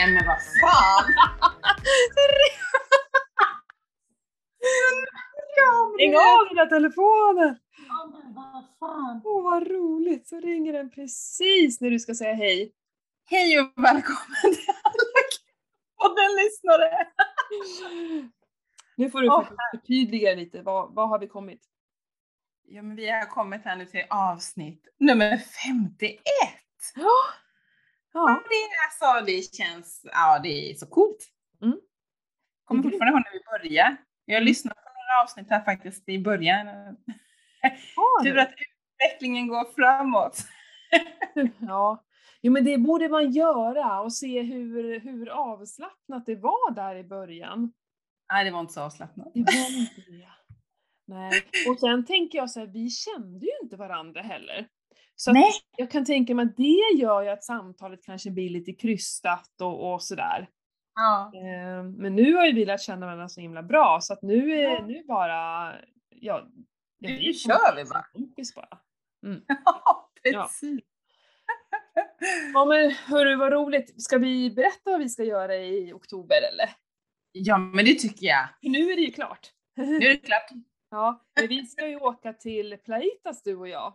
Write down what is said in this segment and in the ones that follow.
Nej men vad fan! Stäng av men vad fan! Åh vad roligt, så ringer den precis när du ska säga hej. Hej och välkommen till alla podden-lyssnare! Nu får du förtydliga lite, vad, vad har vi kommit? Ja men vi har kommit här nu till avsnitt nummer 51! Ja, Det alltså, det känns, ja det är så coolt. Mm. Kommer fortfarande ihåg när vi började. Jag Mm. lyssnat på några avsnitt här faktiskt i början. ja, Tur att utvecklingen går framåt. ja. Jo men det borde man göra och se hur, hur avslappnat det var där i början. Nej det var inte så avslappnat. Det var inte det. Nej. Och sen tänker jag så här, vi kände ju inte varandra heller. Så jag kan tänka mig att det gör ju att samtalet kanske blir lite krystat och, och sådär. Ja. Eh, Men nu har ju vi lärt känna varandra så himla bra så att nu är Ja. nu bara, ja, ja Nu kör vi bara. kompis bara. Ja, precis. Ja men hörru vad roligt, ska vi berätta vad vi ska göra i oktober eller? Ja, men det tycker jag. För nu är det ju klart. Nu är det klart. Ja, men vi ska ju åka till Plaitas du och jag.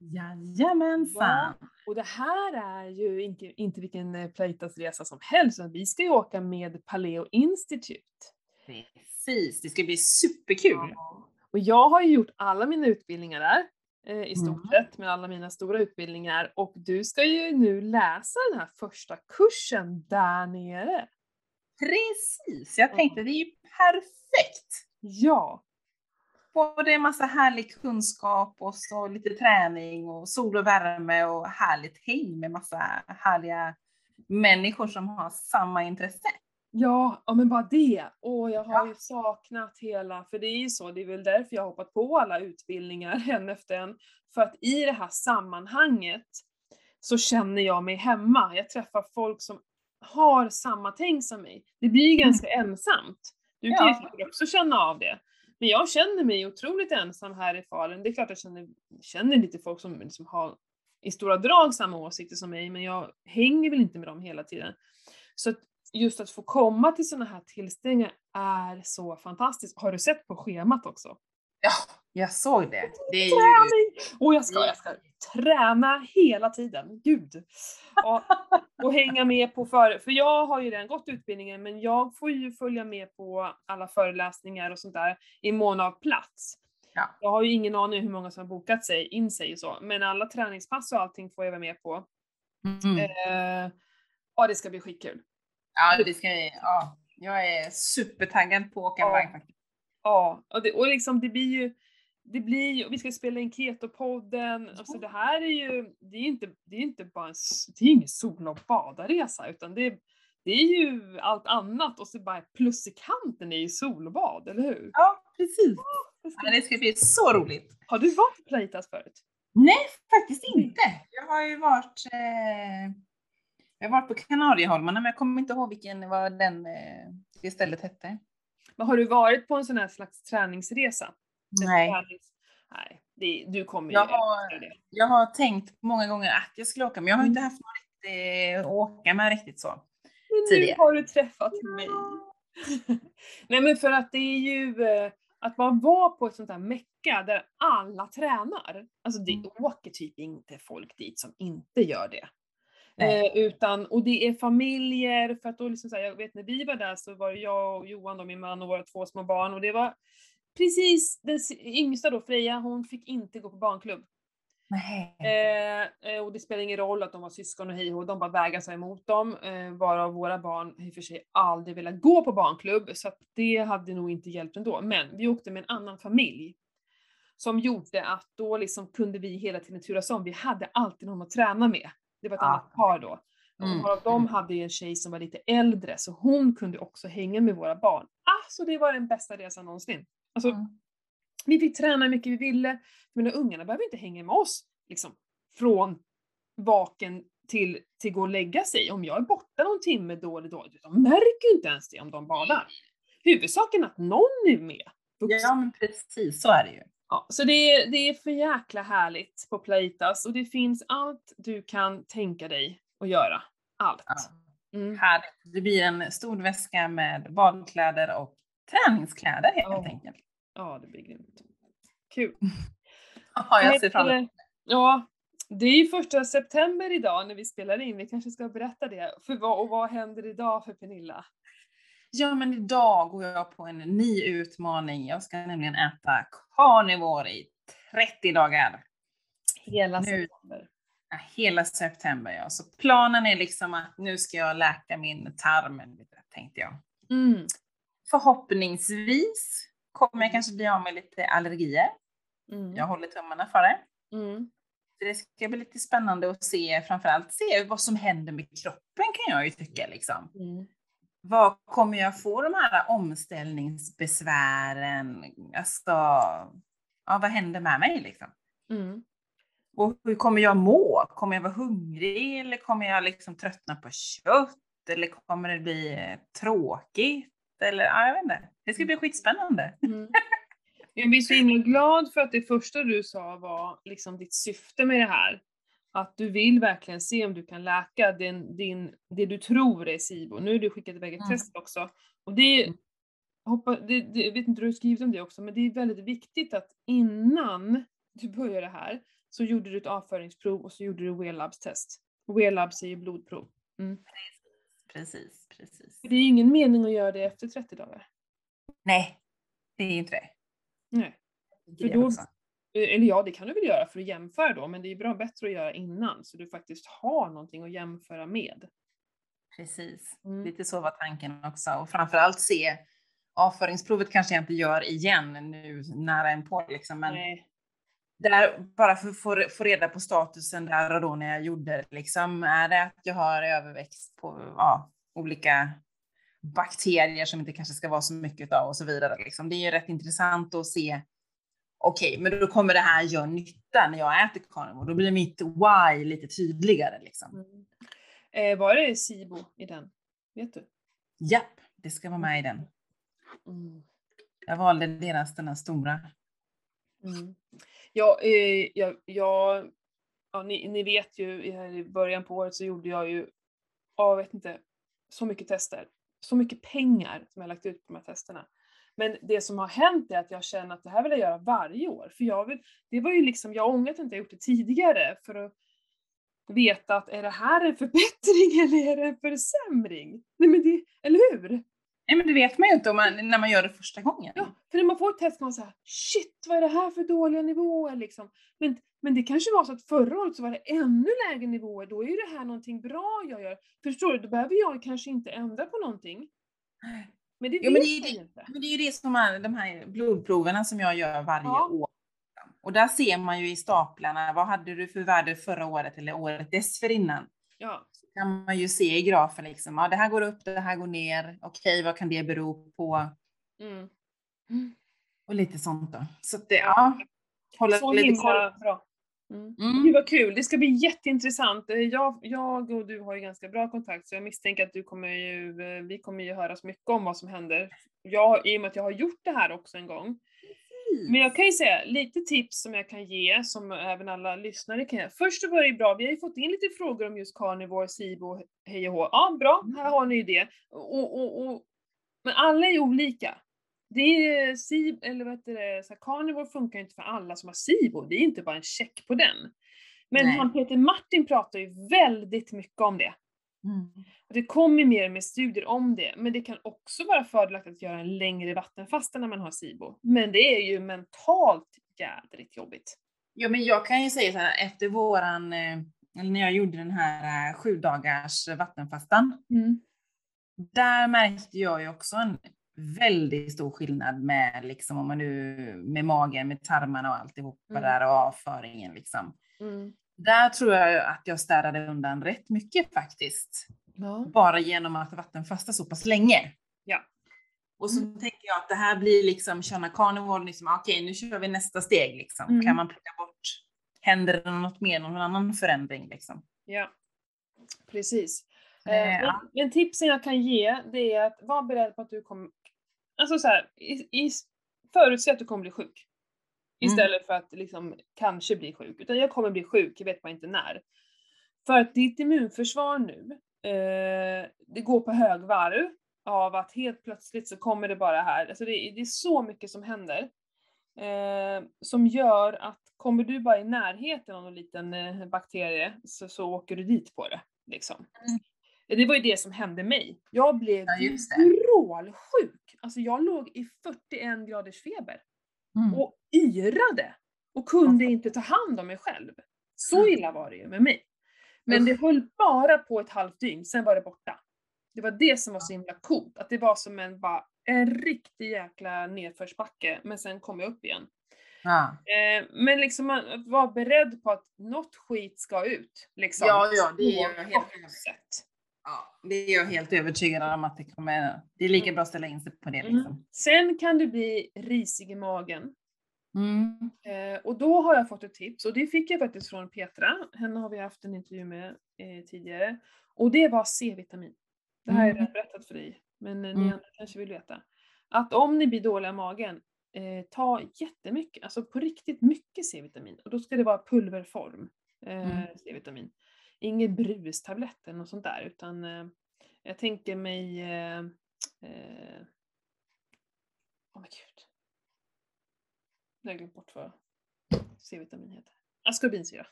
Jajamensan. Och det här är ju inte, inte vilken eh, Plaitas-resa som helst, utan vi ska ju åka med Paleo Institute. Precis, det ska bli superkul. Och jag har ju gjort alla mina utbildningar där, eh, i stort Mm. sett, med alla mina stora utbildningar. Och du ska ju nu läsa den här första kursen där nere. Precis, jag tänkte det är ju perfekt. Ja, Både en massa härlig kunskap och så lite träning och sol och värme och härligt häng med massa härliga människor som har samma intresse. ja, ja men bara det. Och jag har Ja. ju saknat hela, för det är ju så, det är väl därför jag har hoppat på alla utbildningar en efter en. För att i det här sammanhanget så känner jag mig hemma. Jag träffar folk som har samma tänk som mig. Det blir ju ganska ensamt. Du kan ju Ja. säkert också känna av det. Men jag känner mig otroligt ensam här i Falun. Det är klart jag känner, känner lite folk som, som har i stora drag samma åsikter som mig, men jag hänger väl inte med dem hela tiden. Så att just att få komma till sådana här tillställningar är så fantastiskt. Har du sett på schemat också? Ja, jag såg det. Det är ju... Träning! Och jag ska, jag ska träna hela tiden, gud! Och, och hänga med på för, för jag har ju redan gått utbildningen men jag får ju följa med på alla föreläsningar och sånt där i mån av plats. Ja. Jag har ju ingen aning hur många som har bokat sig, in sig och så, men alla träningspass och allting får jag vara med på. Mm. Eh, ja, det ska bli skitkul. Ja, det ska. Ja, jag är supertaggad på att åka Ja. iväg faktiskt. Ja, och, det, och liksom det blir ju, det blir och vi ska spela in Keto-podden, alltså det här är ju, det är inte, det är inte bara en, det är ingen sol och badaresa utan det, det är ju allt annat och så bara plus i kanten är ju solbad, eller hur? Ja, precis. Det ska- Ja, det ska bli så roligt. Har du varit på Playtas förut? Nej, faktiskt inte. Jag har ju varit, eh, jag har varit på Kanarieholmarna, men jag kommer inte ihåg vilken, vad den, eh, det stället hette. Men har du varit på en sån här slags träningsresa? En Nej. Nej, det, du kommer ju Jag har- älska det. Jag har tänkt många gånger att jag skulle åka, men jag har Mm. inte haft någon riktigt, att åka med riktigt så. Men nu tidigare. har du träffat mig. Nej men för att det är ju eh, att man var på ett sånt här mecka där alla tränar. Alltså det Mm. åker typ inte folk dit som inte gör det. Eh, utan, och det är familjer, för att då liksom så här, jag vet när vi var där så var det jag och Johan då, min man och våra två små barn och det var precis den yngsta då, Freja, hon fick inte gå på barnklubb. Eh, eh, och det spelar ingen roll att de var syskon och hej och de bara vägrade sig emot dem. Eh, varav våra barn i och för sig aldrig velat gå på barnklubb, så att det hade nog inte hjälpt ändå. Men vi åkte med en annan familj. Som gjorde att då liksom kunde vi hela tiden turas om. Vi hade alltid någon att träna med. Det var ett Ja. annat par då. Mm. Och varav de hade en tjej som var lite äldre, så hon kunde också hänga med våra barn. Alltså det var den bästa resan någonsin. Alltså, Mm. vi fick träna hur mycket vi ville, men de ungarna behöver inte hänga med oss liksom, från vaken till, till gå och lägga sig. Om jag är borta någon timme då eller då, de märker ju inte ens det om de badar. Huvudsaken att någon är med. vuxen. Ja, men precis så är det ju. Ja, så det är, det är för jäkla härligt på Playtas och det finns allt du kan tänka dig att göra. Allt. Ja. Mm. Härligt. Det blir en stor väska med badkläder och träningskläder helt Ja. enkelt. Ja, det blir grymt. Kul. Ja, jag ser fram emot Ja, det är ju första september idag när vi spelar in. Vi kanske ska berätta det. För vad, och vad händer idag för Pernilla? Ja, men idag går jag på en ny utmaning. Jag ska nämligen äta carnivore i 30 dagar. Hela Nu. september. Ja, Hela september, ja. Så planen är liksom att nu ska jag läka min tarm tänkte jag. Mm. Förhoppningsvis kommer jag kanske bli av med lite allergier. Mm. Jag håller tummarna för det. Mm. Det ska bli lite spännande att se, framförallt se vad som händer med kroppen kan jag ju tycka liksom. Mm. Vad kommer jag få de här omställningsbesvären? Alltså, ja, vad händer med mig liksom? Mm. Och hur kommer jag må? Kommer jag vara hungrig eller kommer jag liksom tröttna på kött? Eller kommer det bli tråkigt? Eller ja, jag vet inte. Det ska bli skitspännande. Mm. Jag blir så himla glad för att det första du sa var liksom ditt syfte med det här. Att du vill verkligen se om du kan läka din, din, det du tror är SIBO. Nu har du skickat iväg ett Mm. test också. Och det, är- hoppa, det, det, jag vet inte hur du skrivit om det också, men det är väldigt viktigt att innan du börjar det här så gjorde du ett avföringsprov och så gjorde du Wear Labs test. Wear Labs är ju blodprov. Precis, precis. För det är ingen mening att göra det efter 30 dagar. Nej, det är inte det. Nej. För då- Eller ja, det kan du väl göra för att jämföra då, men det är bra bättre att göra innan så du faktiskt har någonting att jämföra med. Precis. Mm. Lite så var tanken också. Och framförallt se avföringsprovet kanske jag inte gör igen nu nära en på liksom. Men Nej. där, bara för att få reda på statusen där och då när jag gjorde det liksom. Är det att jag har överväxt på ja, olika bakterier som inte kanske ska vara så mycket av och så vidare. Liksom. Det är ju rätt intressant att se. Okej, men då kommer det här göra nytta när jag äter carnivore. Då blir mitt why lite tydligare liksom. Mm. Eh, var det SIBO i den? Vet du? Japp, det ska vara med i den. Mm. Jag valde deras, den här stora. Mm. Ja, eh, jag, jag, ja ni, ni vet ju i- början på året så gjorde jag ju, ja, jag vet inte, så mycket tester. Så mycket pengar som jag lagt ut på de här testerna. Men det som har hänt är att jag känner att det här vill jag göra varje år. För jag vill, det var ju liksom, jag ångrar att jag inte gjort det tidigare för att veta att är det här en förbättring eller är det en försämring? Nej men det, eller hur? Nej, men det vet man ju inte om man, när man gör det första gången. Ja, för när man får ett test kan man säga shit vad är det här för dåliga nivåer liksom. Men, men det kanske var så att förra året så var det ännu lägre nivåer, då är ju det här någonting bra jag gör. Förstår du? Då behöver jag kanske inte ändra på någonting. Men det Jo, men det är det- inte. Men det är ju det som är de här blodproverna som jag gör varje Ja. år. Och där ser man ju i staplarna, vad hade du för värde förra året eller året dessförinnan? Ja. Kan man ju se i grafen liksom, ja det här går upp, det här går ner, okej vad kan det bero på? Mm. Och lite sånt då. Så att det, ja, hålla Så lite himla koll. bra. Mm. Mm. Gud vad kul, det ska bli jätteintressant. Eh, Jag, jag och du har ju ganska bra kontakt så jag misstänker att du kommer ju, eh, vi kommer ju höras mycket om vad som händer. Jag, I och med att jag har gjort det här också en gång. Men jag kan ju säga lite tips som jag kan ge, som även alla lyssnare kan ge. Först det ju bra, vi har ju fått in lite frågor om just carnivore, SIBO, hej och hå. Ja, bra, här har ni ju det. Och, och, och, men alla är olika. Det är SIB, eller vad heter det, så här, carnivore funkar ju inte för alla som har SIBO, det är inte bara en check på den. Men Nej. han Peter Martin pratar ju väldigt mycket om det. Mm. Det kommer mer och mer studier om det, men det kan också vara fördelaktigt att göra en längre vattenfasta när man har SIBO. Men det är ju mentalt jädrigt jobbigt. Ja, men jag kan ju säga så här, efter våran, eh, eller när jag gjorde den här eh, sju dagars vattenfastan, där märkte jag ju också en väldigt stor skillnad med liksom om man nu med magen, med tarmarna och alltihopa Mm. där och avföringen liksom. Mm. Där tror jag att jag städade undan rätt mycket faktiskt. Ja. Bara genom att vattenfasta så pass länge. Ja. Och så tänker jag att det här blir liksom köra carnivore, liksom, okej nu kör vi nästa steg liksom. Mm. Kan man plocka bort, händer det något mer, någon annan förändring liksom? Ja, precis. Eh, ja. men tipsen jag kan ge, det är att vara beredd på att du kommer... Alltså så här, i, i, förutse att du kommer bli sjuk. Mm. Istället för att liksom kanske bli sjuk. Utan jag kommer bli sjuk, jag vet bara inte när. För att ditt immunförsvar nu eh, det går på högvarv av att helt plötsligt så kommer det bara här, alltså det, det är så mycket som händer. Eh, som gör att kommer du bara i närheten av någon liten eh, bakterie så, så åker du dit på det. Liksom. Mm. Det var ju det som hände mig. Jag blev Ja, vrålsjuk. Alltså jag låg i 41 graders feber Mm. och yrade och kunde inte ta hand om mig själv. Så Mm. illa var det ju med mig. Men det höll bara på ett halvt dygn, sen var det borta. Det var det som var så himla coolt, att det var som en, bara, en riktig jäkla nedförsbacke, men sen kom jag upp igen. Ja. Eh, men liksom att vara beredd på att något skit ska ut. Liksom, Ja, ja, det är jag helt sätt. Ja, det är jag helt övertygad om att det kommer. Det är lika bra att ställa in sig på det Mm. liksom. Sen kan du bli risig i magen. Mm. Eh, och då har jag fått ett tips, och det fick jag faktiskt från Petra, henne har vi haft en intervju med eh, tidigare. Och det var C-vitamin. Det här har jag Mm. redan berättat för dig, men eh, ni Mm. andra kanske vill veta. Att om ni blir dåliga i magen, eh, ta jättemycket, alltså på riktigt mycket C-vitamin. Och då ska det vara pulverform Mm. C-vitamin. Inget brustablett eller något sånt där, utan eh, jag tänker mig... Eh, eh, Åh men gud. Nu har jag glömt bort vad C-vitamin heter. Askorbinsyra.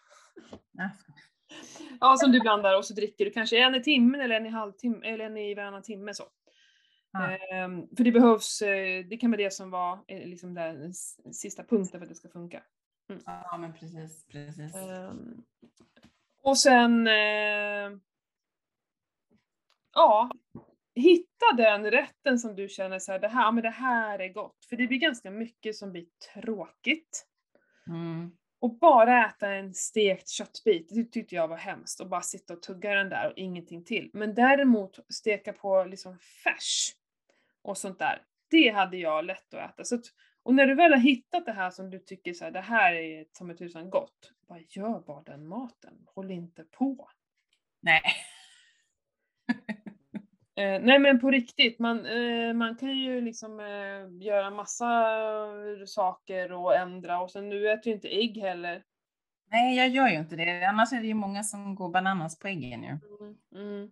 Ja. Ja, som du blandar och så dricker du kanske en i timmen eller en i halvtimme eller en i varannan timme så. Ja. Ehm, för det behövs, eh, det kan vara det som var eh, liksom den sista punkten för att det ska funka. ja, men precis, precis. Och sen, eh, ja, hitta den rätten som du känner så här, det här, men det här är gott. För det blir ganska mycket som blir tråkigt. Mm. Och bara äta en stekt köttbit, det tyckte jag var hemskt. Och bara sitta och tugga den där och ingenting till. Men däremot steka på liksom färs och sånt där, det hade jag lätt att äta. Så att, och när du väl har hittat det här som du tycker så här, det här är som ett tusan gott, bara gör bara den maten. Håll inte på. Nej. Eh, nej men på riktigt, man, eh, man kan ju liksom eh, göra massa saker och ändra och sen nu äter ju inte ägg heller. Nej, jag gör ju inte det. Annars är det ju många som går bananas på äggen ju. Mm, mm.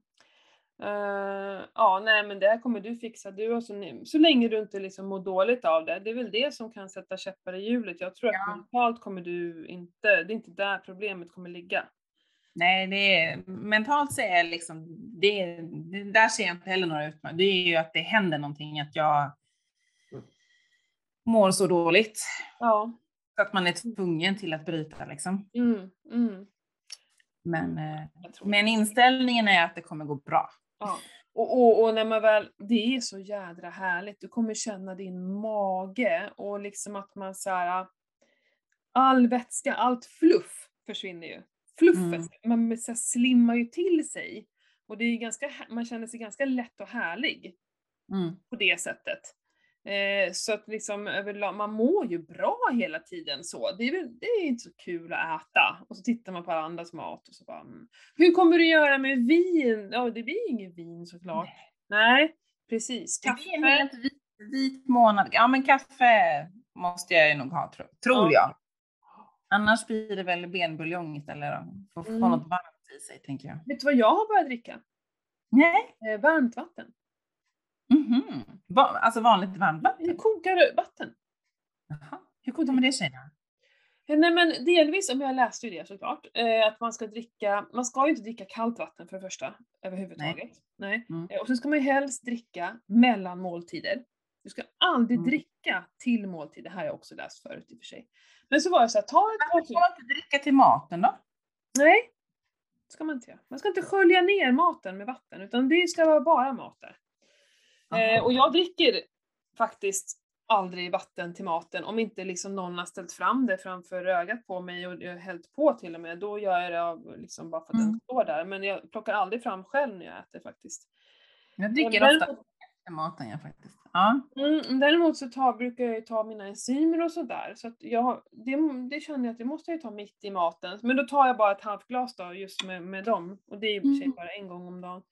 Eh, ja, nej men det här kommer du fixa du och så, så länge du inte liksom mår dåligt av det. Det är väl det som kan sätta käppar i hjulet. Jag tror att Ja. mentalt kommer du inte, det är inte där problemet kommer ligga. Nej, det är, mentalt så är liksom, det, det, där ser jag inte heller några utmaningar. Det är ju att det händer någonting, att jag mår så dåligt. Ja. Så att man är tvungen till att bryta liksom. Mm, mm, Men, eh, men inställningen är att det kommer gå bra. Ja. Och, och, och när man väl, det är så jädra härligt, du kommer känna din mage och liksom att man så här, all vätska, allt fluff försvinner ju. Fluffet, Mm. man så här, slimmar ju till sig. Och det är ganska, man känner sig ganska lätt och härlig Mm. på det sättet. Eh, så att liksom överlag, man mår ju bra hela tiden så. Det är, väl, det är inte så kul att äta. Och så tittar man på alla andras mat och så bara, mm. Hur kommer du göra med vin? Ja, det blir inget vin såklart. Nej, precis. Det blir en Kaffe. helt vit, vit månad. Ja, men kaffe måste jag ju nog ha, tro, tror Ja. jag. Annars blir det väl benbuljong istället då. Att få Mm. något varmt i sig, tänker jag. Vet du vad jag har börjat dricka? Nej. Eh, varmt vatten. Mhm. Va, alltså vanligt varmt vatten? Jag kokar vatten. Jaha. Hur kommer det sig då? Eh, Nej men delvis, om jag läste ju det såklart, eh, att man ska dricka, man ska ju inte dricka kallt vatten för det första, överhuvudtaget. Nej. Mm. Eh, och så ska man ju helst dricka mellan måltider. Du ska aldrig Mm. dricka till måltid, det här har jag också läst förut i och för sig. Men så var det så här, ta ett Varför får man inte dricka till maten då? Nej, ska man inte göra. Man ska inte skölja ner maten med vatten, utan det ska vara bara mat där. Eh, och jag dricker faktiskt aldrig vatten till maten om inte liksom någon har ställt fram det framför ögat på mig och har hällt på till och med. Då gör jag det av, liksom bara för att den Mm. står där. Men jag plockar aldrig fram själv när jag äter faktiskt. Jag dricker Men ofta efter maten, jag faktiskt. Ja. Mm, däremot så tar, brukar jag ju ta mina enzymer och sådär. Så att jag, det, det känner jag att det måste jag ta mitt i maten. Men då tar jag bara ett halvt glas då, just med, med dem. Och det är i och för sig Mm. bara en gång om dagen.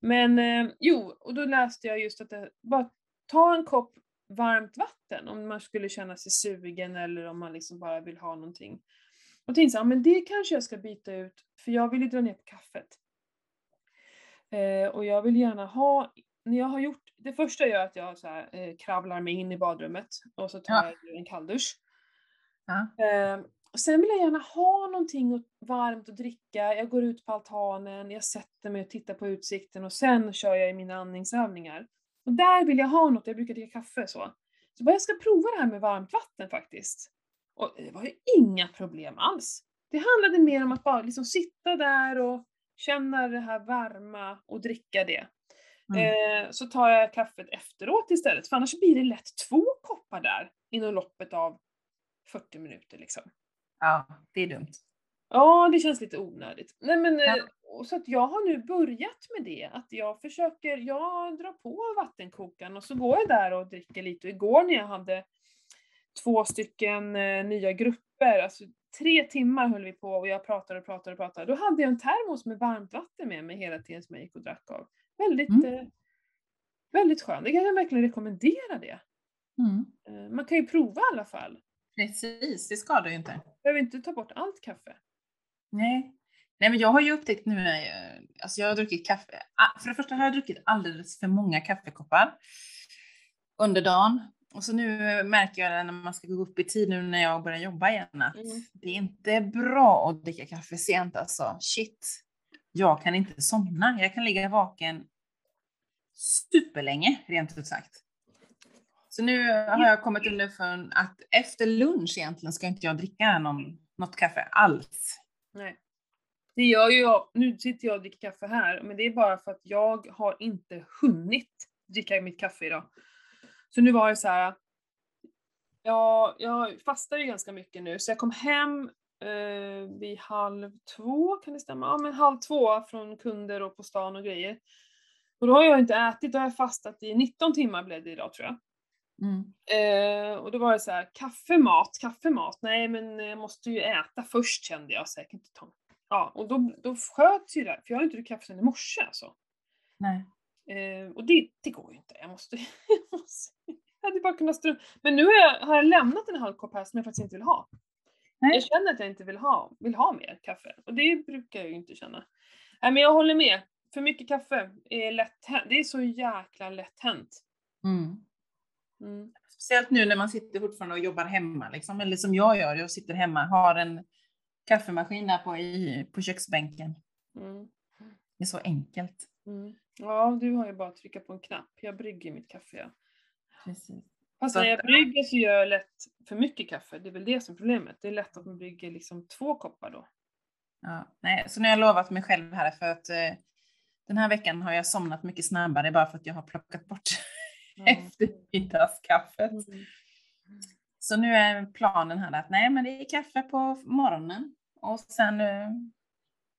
Men eh, jo, och då läste jag just att det, bara ta en kopp varmt vatten om man skulle känna sig sugen eller om man liksom bara vill ha någonting. Och tänkte så här, men det kanske jag ska byta ut för jag vill ju dra ner på kaffet. Eh, och jag vill gärna ha, när jag har gjort, det första jag gör är att jag så här, eh, kravlar mig in i badrummet och så tar Ja. jag en kalldusch. Ja. Eh, och sen vill jag gärna ha någonting varmt att dricka. Jag går ut på altanen, jag sätter mig och tittar på utsikten och sen kör jag i mina andningsövningar. Och där vill jag ha något, jag brukar dricka kaffe så. Så bara jag ska prova det här med varmt vatten faktiskt. Och det var ju inga problem alls. Det handlade mer om att bara liksom sitta där och känna det här varma och dricka det. Mm. Eh, så tar jag kaffet efteråt istället, för annars blir det lätt två koppar där inom loppet av 40 minuter liksom. Ja, det är dumt. Ja, det känns lite onödigt. Nej men, eh, Ja. och så att jag har nu börjat med det, att jag försöker, jag drar på vattenkokaren och så går jag där och dricker lite. Och igår när jag hade två stycken eh, nya grupper, alltså tre timmar höll vi på och jag pratade och pratade och pratade. Då hade jag en termos med varmt vatten med mig hela tiden som jag gick och drack av. Väldigt, Mm. eh, väldigt skönt. Det kan jag verkligen rekommendera det. Mm. Eh, man kan ju prova i alla fall. Precis, det skadar ju inte. Behöver inte ta bort allt kaffe. Nej. Nej, men jag har ju upptäckt nu, eh, alltså jag har druckit kaffe. Ah, För det första har jag druckit alldeles för många kaffekoppar under dagen. Och så nu märker jag det när man ska gå upp i tid nu när jag börjar jobba igen att Mm. det är inte bra att dricka kaffe sent alltså. Shit. Jag kan inte somna. Jag kan ligga vaken superlänge, rent ut sagt. Så nu har jag kommit underfund att efter lunch egentligen ska inte jag dricka någon, något kaffe alls. Nej. Det gör ju jag. Nu sitter jag och dricker kaffe här, men det är bara för att jag har inte hunnit dricka mitt kaffe idag. Så nu var det så här. Ja, jag fastar ju ganska mycket nu, så jag kom hem eh, vid halv två, kan det stämma? Ja, men halv två från kunder och på stan och grejer. Och då har jag inte ätit, då har jag fastat i 19 timmar blev det idag tror jag. Mm. Eh, och då var det så här, kaffemat, kaffemat, nej men jag måste ju äta först kände jag säkert inte ta. Ja, och då, då sköts ju det, för jag har inte druckit kaffe sedan i morse alltså. Nej. Eh, och det, det går ju inte, jag måste, jag måste jag hade bara kunnat strunta. Men nu har jag, har jag lämnat en halv kopp här som jag faktiskt inte vill ha. Nej. Jag känner att jag inte vill ha, vill ha mer kaffe. Och det brukar jag ju inte känna. Nej men jag håller med. För mycket kaffe är lätt hänt. Det är så jäkla lätt hänt. Mm. Mm. Speciellt nu när man sitter fortfarande och jobbar hemma, liksom. eller som jag gör, jag sitter hemma, har en kaffemaskin där på, i, på köksbänken. Mm. Det är så enkelt. Mm. Ja, du har ju bara att trycka på en knapp. Jag brygger mitt kaffe ja. Precis. Fast när jag brygger så gör jag lätt för mycket kaffe. Det är väl det som är problemet. Det är lätt att man brygger liksom två koppar då. Ja, nej, så nu har jag lovat mig själv här för att eh, den här veckan har jag somnat mycket snabbare bara för att jag har plockat bort eftermiddagskaffet. Mm. Så nu är planen här att nej, men det är kaffe på morgonen och sen eh,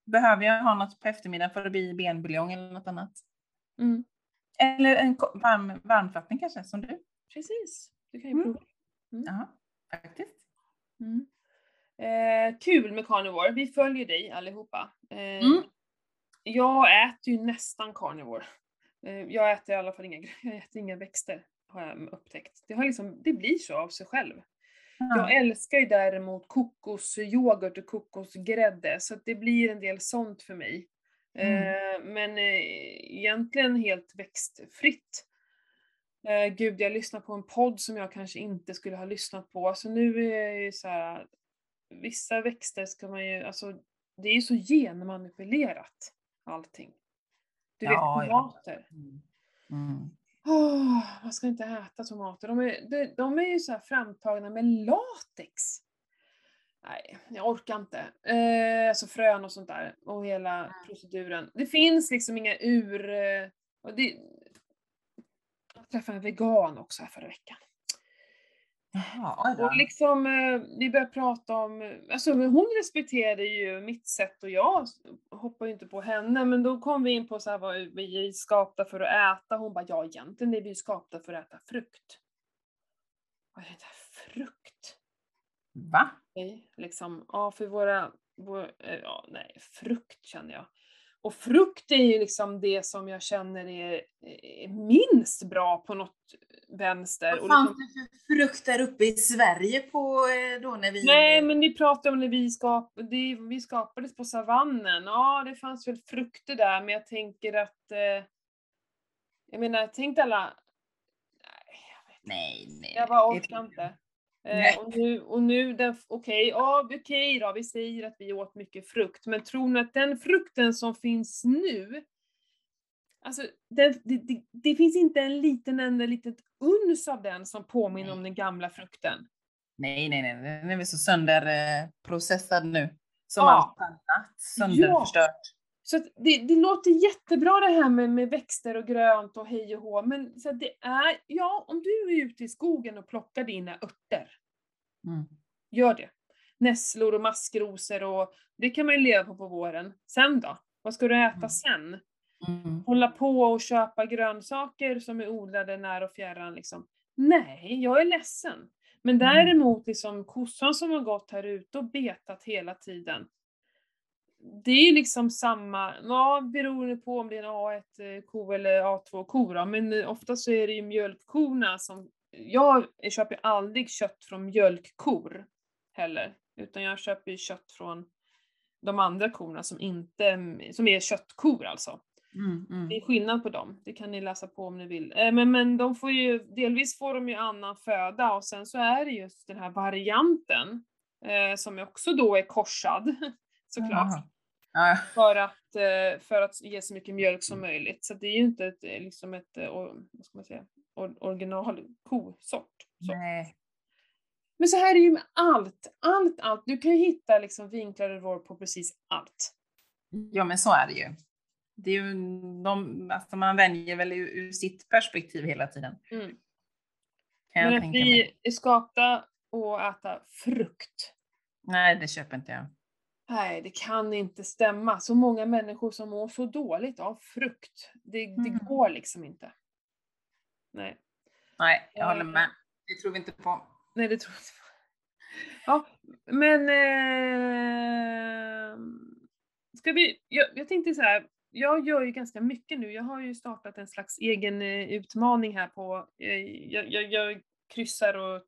behöver jag ha något på eftermiddagen för det blir benbuljong eller något annat. Mm. Eller en varm, varmvatten kanske, som du. Precis, du kan ju Mm. prova. Ja, faktiskt. Mm. Eh, kul med carnivore, vi följer dig allihopa. Eh, Mm. Jag äter ju nästan carnivore. Eh, jag äter i alla fall inga, jag äter inga växter, har jag upptäckt. Det, har liksom, det blir så av sig själv. Ja. Jag älskar ju däremot kokosyoghurt och kokosgrädde, så det blir en del sånt för mig. Eh, men eh, egentligen helt växtfritt. Gud, jag lyssnar på en podd som jag kanske inte skulle ha lyssnat på, så nu är jag ju så här. Vissa växter ska man ju, alltså det är ju så genmanipulerat allting. Du vet Ja, ja. tomater. Mm. Mm. Åh, man ska inte äta tomater. De är, de, de är ju så här framtagna med latex. Nej, jag orkar inte. Eh, alltså frön och sånt där. Och hela proceduren. Det finns liksom inga ur... Eh, och det, jag träffade en vegan också här förra veckan. Jaha. Och liksom, eh, vi började prata om, eh, alltså hon respekterade ju mitt sätt och jag hoppar ju inte på henne, men då kom vi in på så här vad vi är skapta för att äta. Hon bara, ja egentligen är vi skapta för att äta frukt. Vad är det där frukt? Va? Liksom, ja för våra, vår, eh, ja nej, frukt känner jag. Och frukt är ju liksom det som jag känner är, är minst bra på något vänster. Vad fanns liksom, det för frukt där uppe i Sverige på eh, då när vi... nej, men ni pratar om när vi, skap, det, vi skapades på savannen. Ja, det fanns väl frukter där, men jag tänker att... Eh, jag menar, tänk alla... Nej, jag vet Nej, nej. Jag bara orkar inte. Eh, och nu, och nu okej, ja okej då, vi säger att vi åt mycket frukt, men tror ni att den frukten som finns nu, alltså den, det, det, det finns inte en liten enda litet uns av den som påminner Nej. om den gamla frukten. Nej, nej, nej, den är väl så sönderprocessad nu. Som Ja. allt annat. Sönderförstört. Så det, det låter jättebra det här med, med växter och grönt och hej och hå, men så det är, ja om du är ute i skogen och plockar dina örter, Mm. Gör det. Nässlor och maskrosor och det kan man ju leva på på våren. Sen då? Vad ska du äta Mm. sen? Mm. Hålla på och köpa grönsaker som är odlade nära och fjärran liksom. Nej, jag är ledsen. Men Mm. däremot liksom kossan som har gått här ute och betat hela tiden. Det är ju liksom samma, ja beroende på om det är en A1-ko eller A2-ko då, men eh, ofta så är det ju mjölkkorna som, jag köper aldrig kött från mjölkkor heller, utan jag köper ju kött från de andra korna som inte, som är köttkor alltså. Mm. Mm. Det är skillnad på dem, det kan ni läsa på om ni vill. Eh, Men, men de får ju, delvis får de ju annan föda och sen så är det just den här varianten eh, som också då är korsad såklart. Ja, För att, eh, för att ge så mycket mjölk som möjligt. Så det är ju inte ett, eh, liksom ett, eh, vad ska man säga, or, original kosort. Så. nej. Men så här är det ju med allt, allt, allt. Du kan ju hitta liksom vinklar och vrår på precis allt. Ja, men så är det ju. Det är ju de, alltså man väljer väl ur, ur sitt perspektiv hela tiden. Mm. Kan jag Men att tänka mig. vi är skapta att äta frukt. Nej, det köper inte jag. Nej, det kan inte stämma. Så många människor som mår så dåligt av frukt. Det, det Mm. går liksom inte. Nej. Nej, jag Ja, håller ja. med. Det tror vi inte på. Nej, det tror jag inte. Ja, men... Eh, ska vi... Jag, jag tänkte så här. Jag gör ju ganska mycket nu. Jag har ju startat en slags egen eh, utmaning här på... Eh, jag, jag, jag kryssar och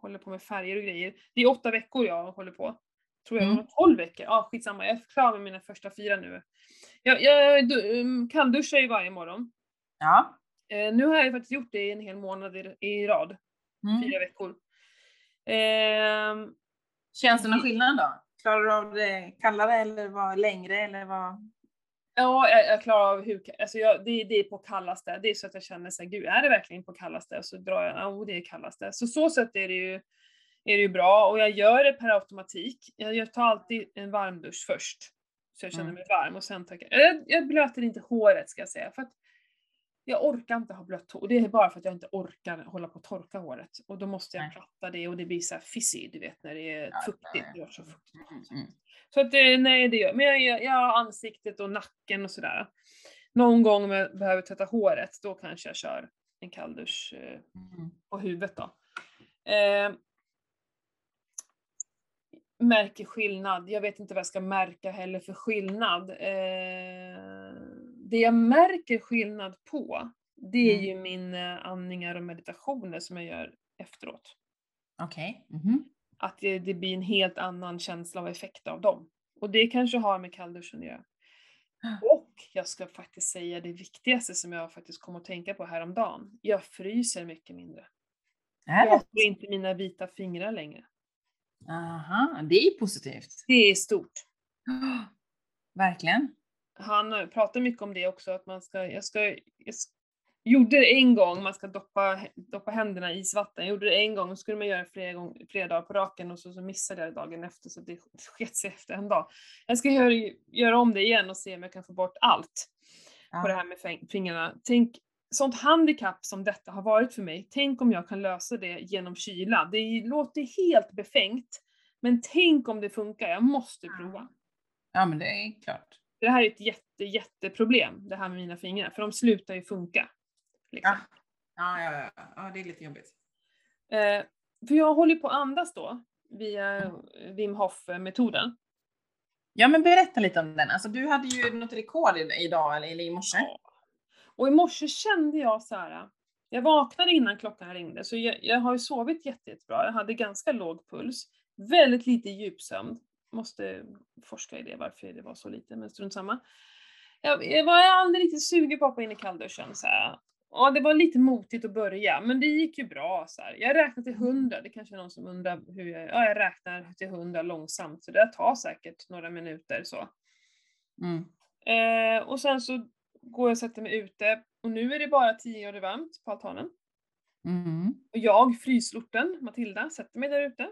håller på med färger och grejer. Det är åtta veckor jag håller på. Tror jag, Mm. mm. tolv veckor. Ja, skitsamma. Jag är klar med mina första fyra nu. Jag, jag du- um, kallduschar ju varje morgon. Ja. Eh, nu har jag faktiskt gjort det i en hel månad i, i rad. Mm. Fyra veckor. Ehm, Känns det någon skillnad då? Klarar du av det kallare eller var längre eller vad? Ja, jag, jag klarar av hur, alltså jag, det, det är på kallaste. Det är så att jag känner såhär, gud är det verkligen på kallaste? Och så drar jag, ja oh, det är kallaste. Så så sätt är det ju, är det ju bra och jag gör det per automatik. Jag, tar alltid en varmdusch först. Så jag känner Mm. mig varm och sen tar jag, jag, jag blöter inte håret ska jag säga. För att jag orkar inte ha blött hår. Det är bara för att jag inte orkar hålla på att torka håret. Och då måste jag platta det och det blir så här fizzy, du vet när det är fuktigt. Det gör så fuktigt. Mm, mm. Så att det, nej det gör Men jag, jag, jag har ansiktet och nacken och sådär. Någon gång om jag behöver tvätta håret, då kanske jag kör en kalldusch eh, Mm. på huvudet då. Eh, märker skillnad. Jag vet inte vad jag ska märka heller för skillnad. Eh, det jag märker skillnad på, det är Mm. ju mina andningar och meditationer som jag gör efteråt. Okej. Mhm. Att det, det blir en helt annan känsla och effekt av dem. Och det kanske har med kallduschen att göra. Och jag ska faktiskt säga det viktigaste som jag faktiskt kom att tänka på häromdagen. Jag fryser mycket mindre. Är Jag får inte mina vita fingrar längre. Aha, det är positivt. Det är stort. Verkligen. Han pratar mycket om det också, att man ska, jag ska, jag s- gjorde det en gång, man ska doppa, doppa händerna i isvatten. Jag gjorde det en gång, och skulle man göra det flera, gånger, flera dagar på raken och så, så missade jag det dagen efter så det sket sig efter en dag. Jag ska göra, göra om det igen och se om jag kan få bort allt på det Ja. här med fingrarna. Tänk, sånt handikapp som detta har varit för mig, tänk om jag kan lösa det genom kyla. Det låter helt befängt, men tänk om det funkar, jag måste prova. ja, men det är klart. Det här är ett jätte, jätteproblem, det här med mina fingrar, för de slutar ju funka. Liksom. Ja, ja, ja. ja det är lite jobbigt. Eh, för jag håller på att andas då, via Wim Hof-metoden. Ja, men berätta lite om den. Alltså, du hade ju något rekord idag eller i morse. Ja. Och i morse kände jag så här. Jag vaknade innan klockan ringde, så jag, jag har ju sovit jätte, jättebra. Jag hade ganska låg puls, väldigt lite djupsömn. Måste forska i det, varför det var så lite, men strunt samma. Jag, jag var aldrig riktigt sugen på att hoppa in i kallduschen så här. Ja, det var lite motigt att börja, men det gick ju bra. Så här. Jag räknade till hundra, det kanske är någon som undrar hur jag... Ja, jag räknar till hundra långsamt, så det tar säkert några minuter så. Mm. Eh, och sen så går jag och sätter mig ute, och nu är det bara 10 grader varmt på altanen. Mm. Och jag, fryslorten Matilda, sätter mig där ute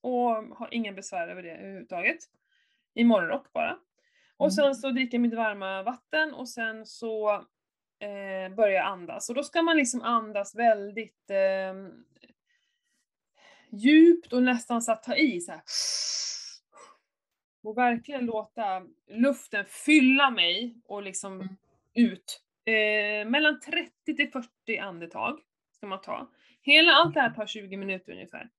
och har ingen besvär över det överhuvudtaget. I morgonrock bara. Och Mm. sen så dricker jag mitt varma vatten och sen så eh, börjar jag andas. Och då ska man liksom andas väldigt eh, djupt och nästan så att ta i så här. Och verkligen låta luften fylla mig och liksom Mm. Ut. Eh, mellan 30 till 40 andetag ska man ta. Hela allt det här tar 20 minuter ungefär.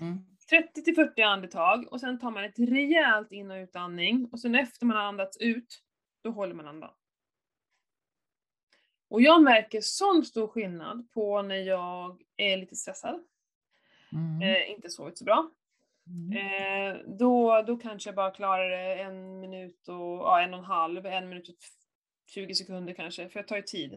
Mm. 30 till 40 andetag och sen tar man ett rejält in och utandning och sen efter man har andats ut, då håller man andan. Och jag märker sån stor skillnad på när jag är lite stressad, Mm. eh, inte sovit så bra. Mm. Eh, då, då kanske jag bara klarar det en minut och, ja, en och en halv, en minut och 20 sekunder kanske, för jag tar ju tid.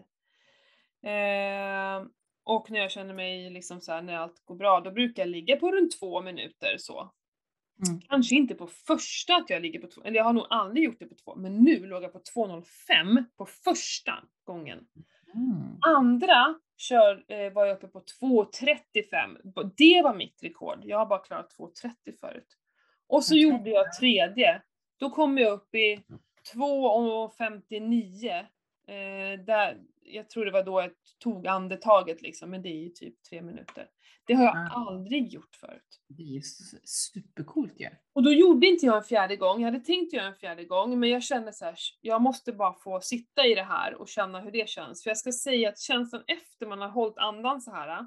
Eh, och när jag känner mig liksom så här, när allt går bra, då brukar jag ligga på runt två minuter så. Mm. Kanske inte på första att jag ligger på två, eller jag har nog aldrig gjort det på två, men nu låg jag på 2.05 på första gången. Mm. Andra kör, eh, var jag uppe på 2.35. B- Det var mitt rekord. Jag har bara klarat 2.30 förut. Och så Okej. gjorde jag tredje. Då kom jag upp i 2.59. Eh, där, jag tror det var då jag tog andetaget liksom, men det är ju typ tre minuter. Det har jag Ah. aldrig gjort förut. Det är supercoolt ju. Och då gjorde inte jag en fjärde gång, jag hade tänkt göra en fjärde gång, men jag kände så här, jag måste bara få sitta i det här och känna hur det känns. För jag ska säga att känslan efter man har hållit andan så här.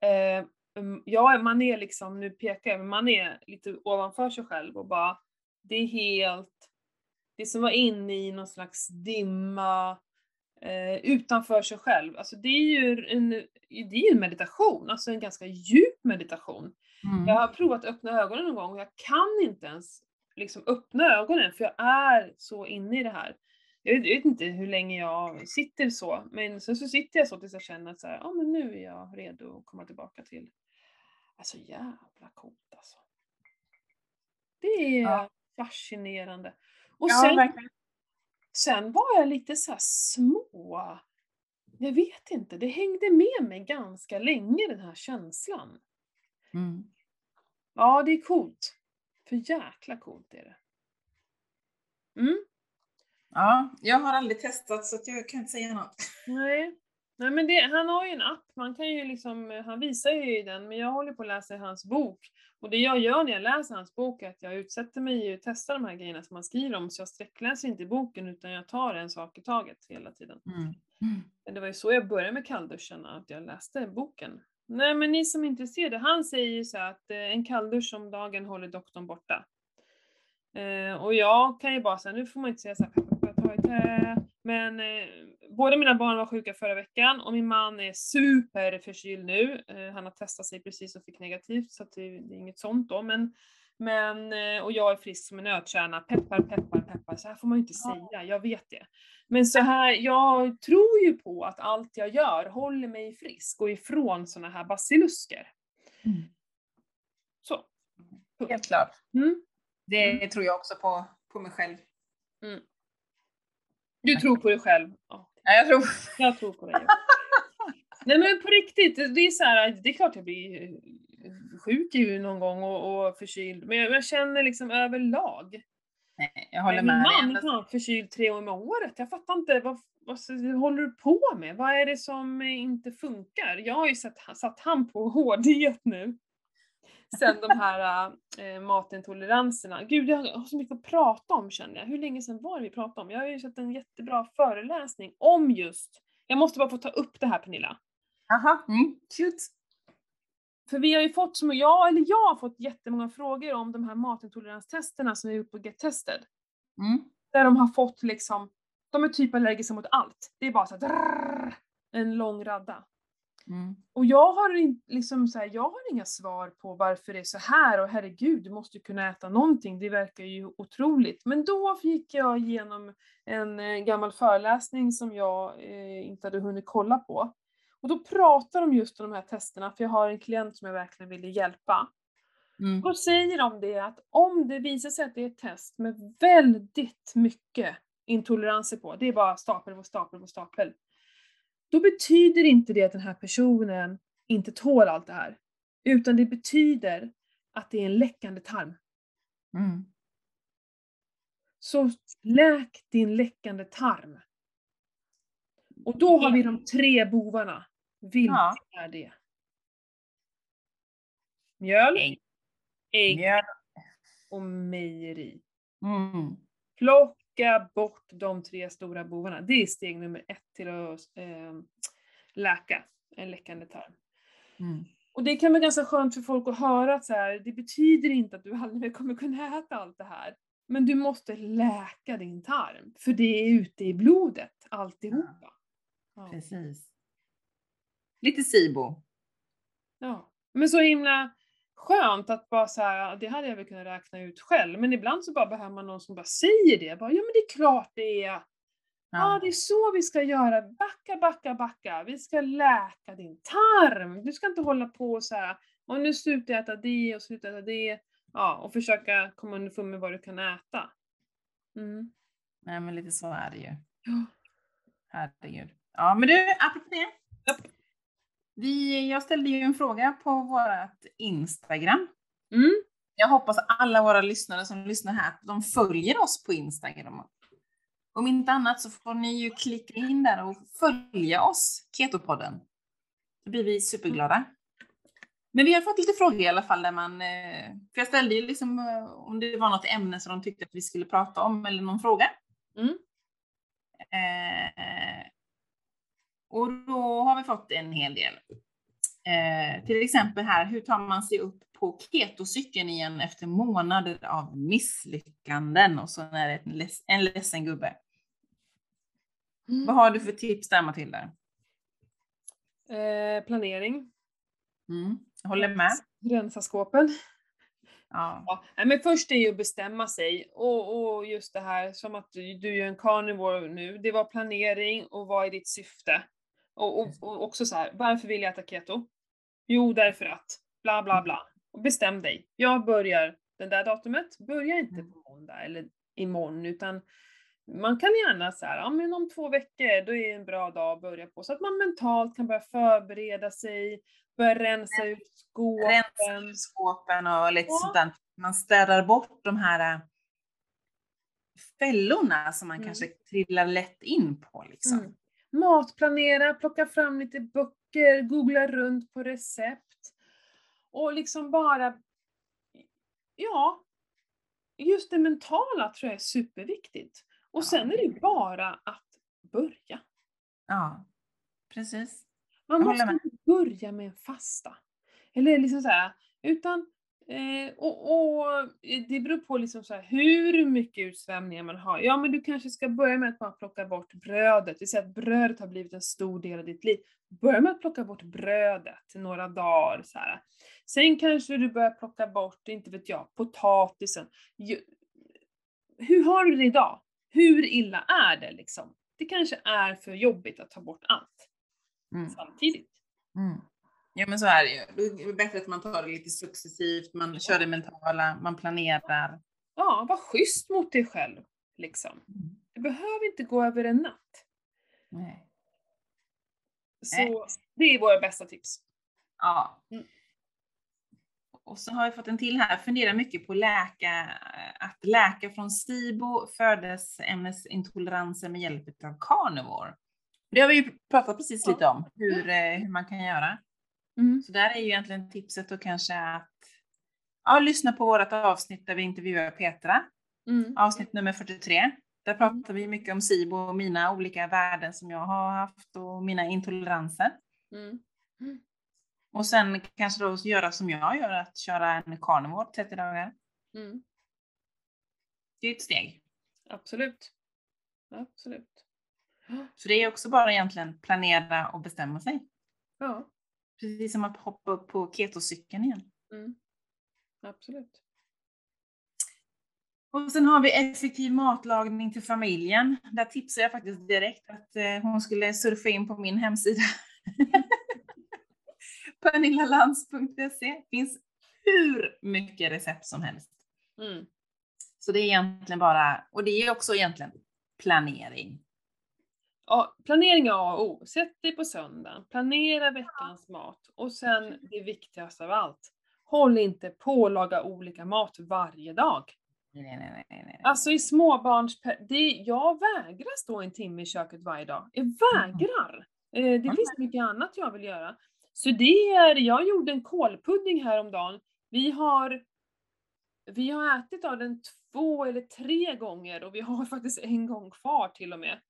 Eh, mm, ja, man är liksom, nu pekar jag, men man är lite ovanför sig själv och bara, det är helt, det som vara inne i någon slags dimma, eh, utanför sig själv. Alltså det är ju en, det är en meditation, alltså en ganska djup meditation. Mm. Jag har provat att öppna ögonen någon gång och jag kan inte ens liksom öppna ögonen för jag är så inne i det här. Jag vet, jag vet inte hur länge jag sitter så, men sen så sitter jag så tills jag känner att så här, ja men nu är jag redo att komma tillbaka till. Alltså jävla coolt alltså. Det är Ja. fascinerande. Och Ja, sen, verkligen. sen var jag lite så små, jag vet inte, det hängde med mig ganska länge den här känslan. Mm. Ja, det är coolt. För jäkla coolt är det. Mm, Ja, jag har aldrig testat så att jag kan inte säga något. nej. Nej men det, han har ju en app, man kan ju liksom, han visar ju den, men jag håller på att läsa hans bok. Och det jag gör när jag läser hans bok är att jag utsätter mig och testar de här grejerna som han skriver om, så jag sträckläser inte boken utan jag tar en sak i taget hela tiden. Mm. Men det var ju så jag började med kallduschen, att jag läste boken. Nej men ni som är intresserade, han säger ju så att eh, en kalldusch om dagen håller doktorn borta. Eh, och jag kan ju bara säga, nu får man inte säga så här, men eh, båda mina barn var sjuka förra veckan och min man är superförkyld nu. Eh, han har testat sig precis och fick negativt så det, är inget sånt då. Men, men, eh, och jag är frisk som en nötkärna. Peppar, peppar, peppar. Så här får man ju inte säga, jag vet det. Men så här, jag tror ju på att allt jag gör håller mig frisk och ifrån såna här basilusker. Mm. Så. Helt klart. Mm. Det tror jag också på, på mig själv. Du tror på dig själv. Ja, Ja, jag tror... jag tror på dig. Nej men på riktigt, det är så här, det är klart jag blir eh, sjuk ju någon gång och, och förkyld, men jag, jag känner liksom överlag. Nej, jag håller Min med dig. man är fan förkyld tre gånger om året. Jag fattar inte, vad, vad vad håller du på med? Vad är det som inte funkar? Jag har ju sett, satt han på hårddiet nu. Sen de här äh, matintoleranserna. Gud, jag har så mycket att prata om känner jag. Hur länge sedan var det vi pratade om? Jag har ju sett en jättebra föreläsning om just, jag måste bara få ta upp det här Pernilla. Aha. Mm. Shoot. för vi har ju fått, som jag, eller jag har fått jättemånga frågor om de här matintoleranstesterna som vi gjort på Get Tested. Mm. Där de har fått liksom, de är typ allergiska mot allt. Det är bara så här, drrrr, en lång radda. Mm. Och jag har, liksom så här, jag har inga svar på varför det är så här och herregud, du måste ju kunna äta någonting, det verkar ju otroligt. Men då gick jag igenom en eh, gammal föreläsning som jag eh, inte hade hunnit kolla på. Och då pratar de just om de här testerna, för jag har en klient som jag verkligen ville hjälpa. Mm. Då säger de det att om det visar sig att det är ett test med väldigt mycket intoleranser på, det är bara stapel på stapel på stapel, då betyder inte det att den här personen inte tål allt det här. Utan det betyder att det är en läckande tarm. Mm. Så läk din läckande tarm. Och då har vi de tre bovarna. Vilka Ja. är det? Mjöl, Ägg. ägg Mjöl. och mejeri. Mm. Plocka bort de tre stora bovarna. Det är steg nummer ett till att eh, läka en läckande tarm. Mm. Och det kan vara ganska skönt för folk att höra att så här, det betyder inte att du aldrig mer kommer kunna äta allt det här. Men du måste läka din tarm, för det är ute i blodet alltihopa. Ja. Precis. Lite SIBO. ja. Men så himla skönt att bara så här, det hade jag väl kunnat räkna ut själv, men ibland så bara behöver man någon som bara säger det. Bara, ja men det är klart det är. Ja, det är så vi ska göra. Backa, backa, backa. Vi ska läka din tarm. Du ska inte hålla på så här. Och nu sluta äta det och sluta äta det. Ja, och försöka komma underfund med vad du kan äta. Mm. Nej, men lite så är det ju. Ja. Herregud. Ja, men du, apropå det. Vi, jag ställde ju en fråga på vårt Instagram. Mm. Jag hoppas alla våra lyssnare som lyssnar här, de följer oss på Instagram. Om inte annat så får ni ju klicka in där och följa oss, Ketopodden. Då blir vi superglada. Men vi har fått lite frågor i alla fall där man, eh, för jag ställde ju liksom eh, om det var något ämne som de tyckte att vi skulle prata om eller någon fråga. Mm. Och då har vi fått en hel del. Eh, till exempel här, hur tar man sig upp på ketocykeln igen efter månader av misslyckanden? Och så är det en, leds- en ledsen gubbe. Vad har du för tips där Matilda? Eh, planering. Mm, jag håller med. Rensa skåpen. Ja. Ja, men först är ju att bestämma sig och, och just det här som att du, du är en carnivore nu, det var planering och vad är ditt syfte? Och, och, och också så här, varför vill jag äta keto? Jo, därför att, bla bla bla. Och bestäm dig. Jag börjar den där datumet, börja inte på måndag eller imorgon utan man kan gärna så här, ja men om två veckor, då är det en bra dag att börja på. Så att man mentalt kan börja förbereda sig, börja rensa ut skåpen. Rensa ur skåpen och lite Ja. sånt där. Man städar bort de här äh, fällorna som man Mm. kanske trillar lätt in på liksom. Mm. Matplanera, plocka fram lite böcker, googla runt på recept. Och liksom bara, ja, just det mentala tror jag är superviktigt. Och Ja, sen är det det bara att börja. Ja, precis. Man måste inte börja med en fasta. Eller liksom så här, utan eh, och, och det beror på liksom så här, hur mycket utsvämningar man har. Ja, men du kanske ska börja med att bara plocka bort brödet. Vi säger att brödet har blivit en stor del av ditt liv. Börja med att plocka bort brödet några dagar. Så här. Sen kanske du börjar plocka bort, inte vet jag, potatisen. Hur har du det idag? Hur illa är det liksom? Det kanske är för jobbigt att ta bort allt Mm. samtidigt. Mm. Ja men så är det ju. Då är det bättre att man tar det lite successivt, man kör det mentala, man planerar. Ja, var schysst mot dig själv. Liksom. Det behöver inte gå över en natt. Nej. Så det är våra bästa tips. Ja. Mm. Och så har vi fått en till här, fundera mycket på läka, att läka från SIBO, födoämnesintoleranser med hjälp av carnivore. Det har vi ju pratat precis Ja. lite om, hur, eh, hur man kan göra. Mm. Så där är ju egentligen tipset och kanske att ja, lyssna på vårt avsnitt där vi intervjuar Petra, Mm. avsnitt nummer 43. Där pratar vi mycket om SIBO och mina olika värden som jag har haft och mina intoleranser. Mm. Och sen kanske då göra som jag gör, att köra en carnivore 30 dagar. Mm. Det är ett steg. Absolut. Absolut. Så det är också bara egentligen planera och bestämma sig. Ja. Precis som att hoppa upp på ketocykeln igen. Mm. Absolut. Och sen har vi effektiv matlagning till familjen. Där tipsar jag faktiskt direkt att eh, hon skulle surfa in på min hemsida. Pernillalands.se. finns hur mycket recept som helst. Mm. Så det är egentligen bara, och det är också egentligen planering. Ja, planering är A och O. Sätt dig på söndagen, planera veckans mat och sen det viktigaste av allt. Håll inte på att laga olika mat varje dag. Nej, nej, nej, nej. Alltså i småbarns... Det, jag vägrar stå en timme i köket varje dag. Jag vägrar! Eh, Det Mm. finns mycket annat jag vill göra. Så det är, jag gjorde en kålpudding häromdagen. Vi har, vi har ätit av den två eller tre gånger och vi har faktiskt en gång kvar till och med.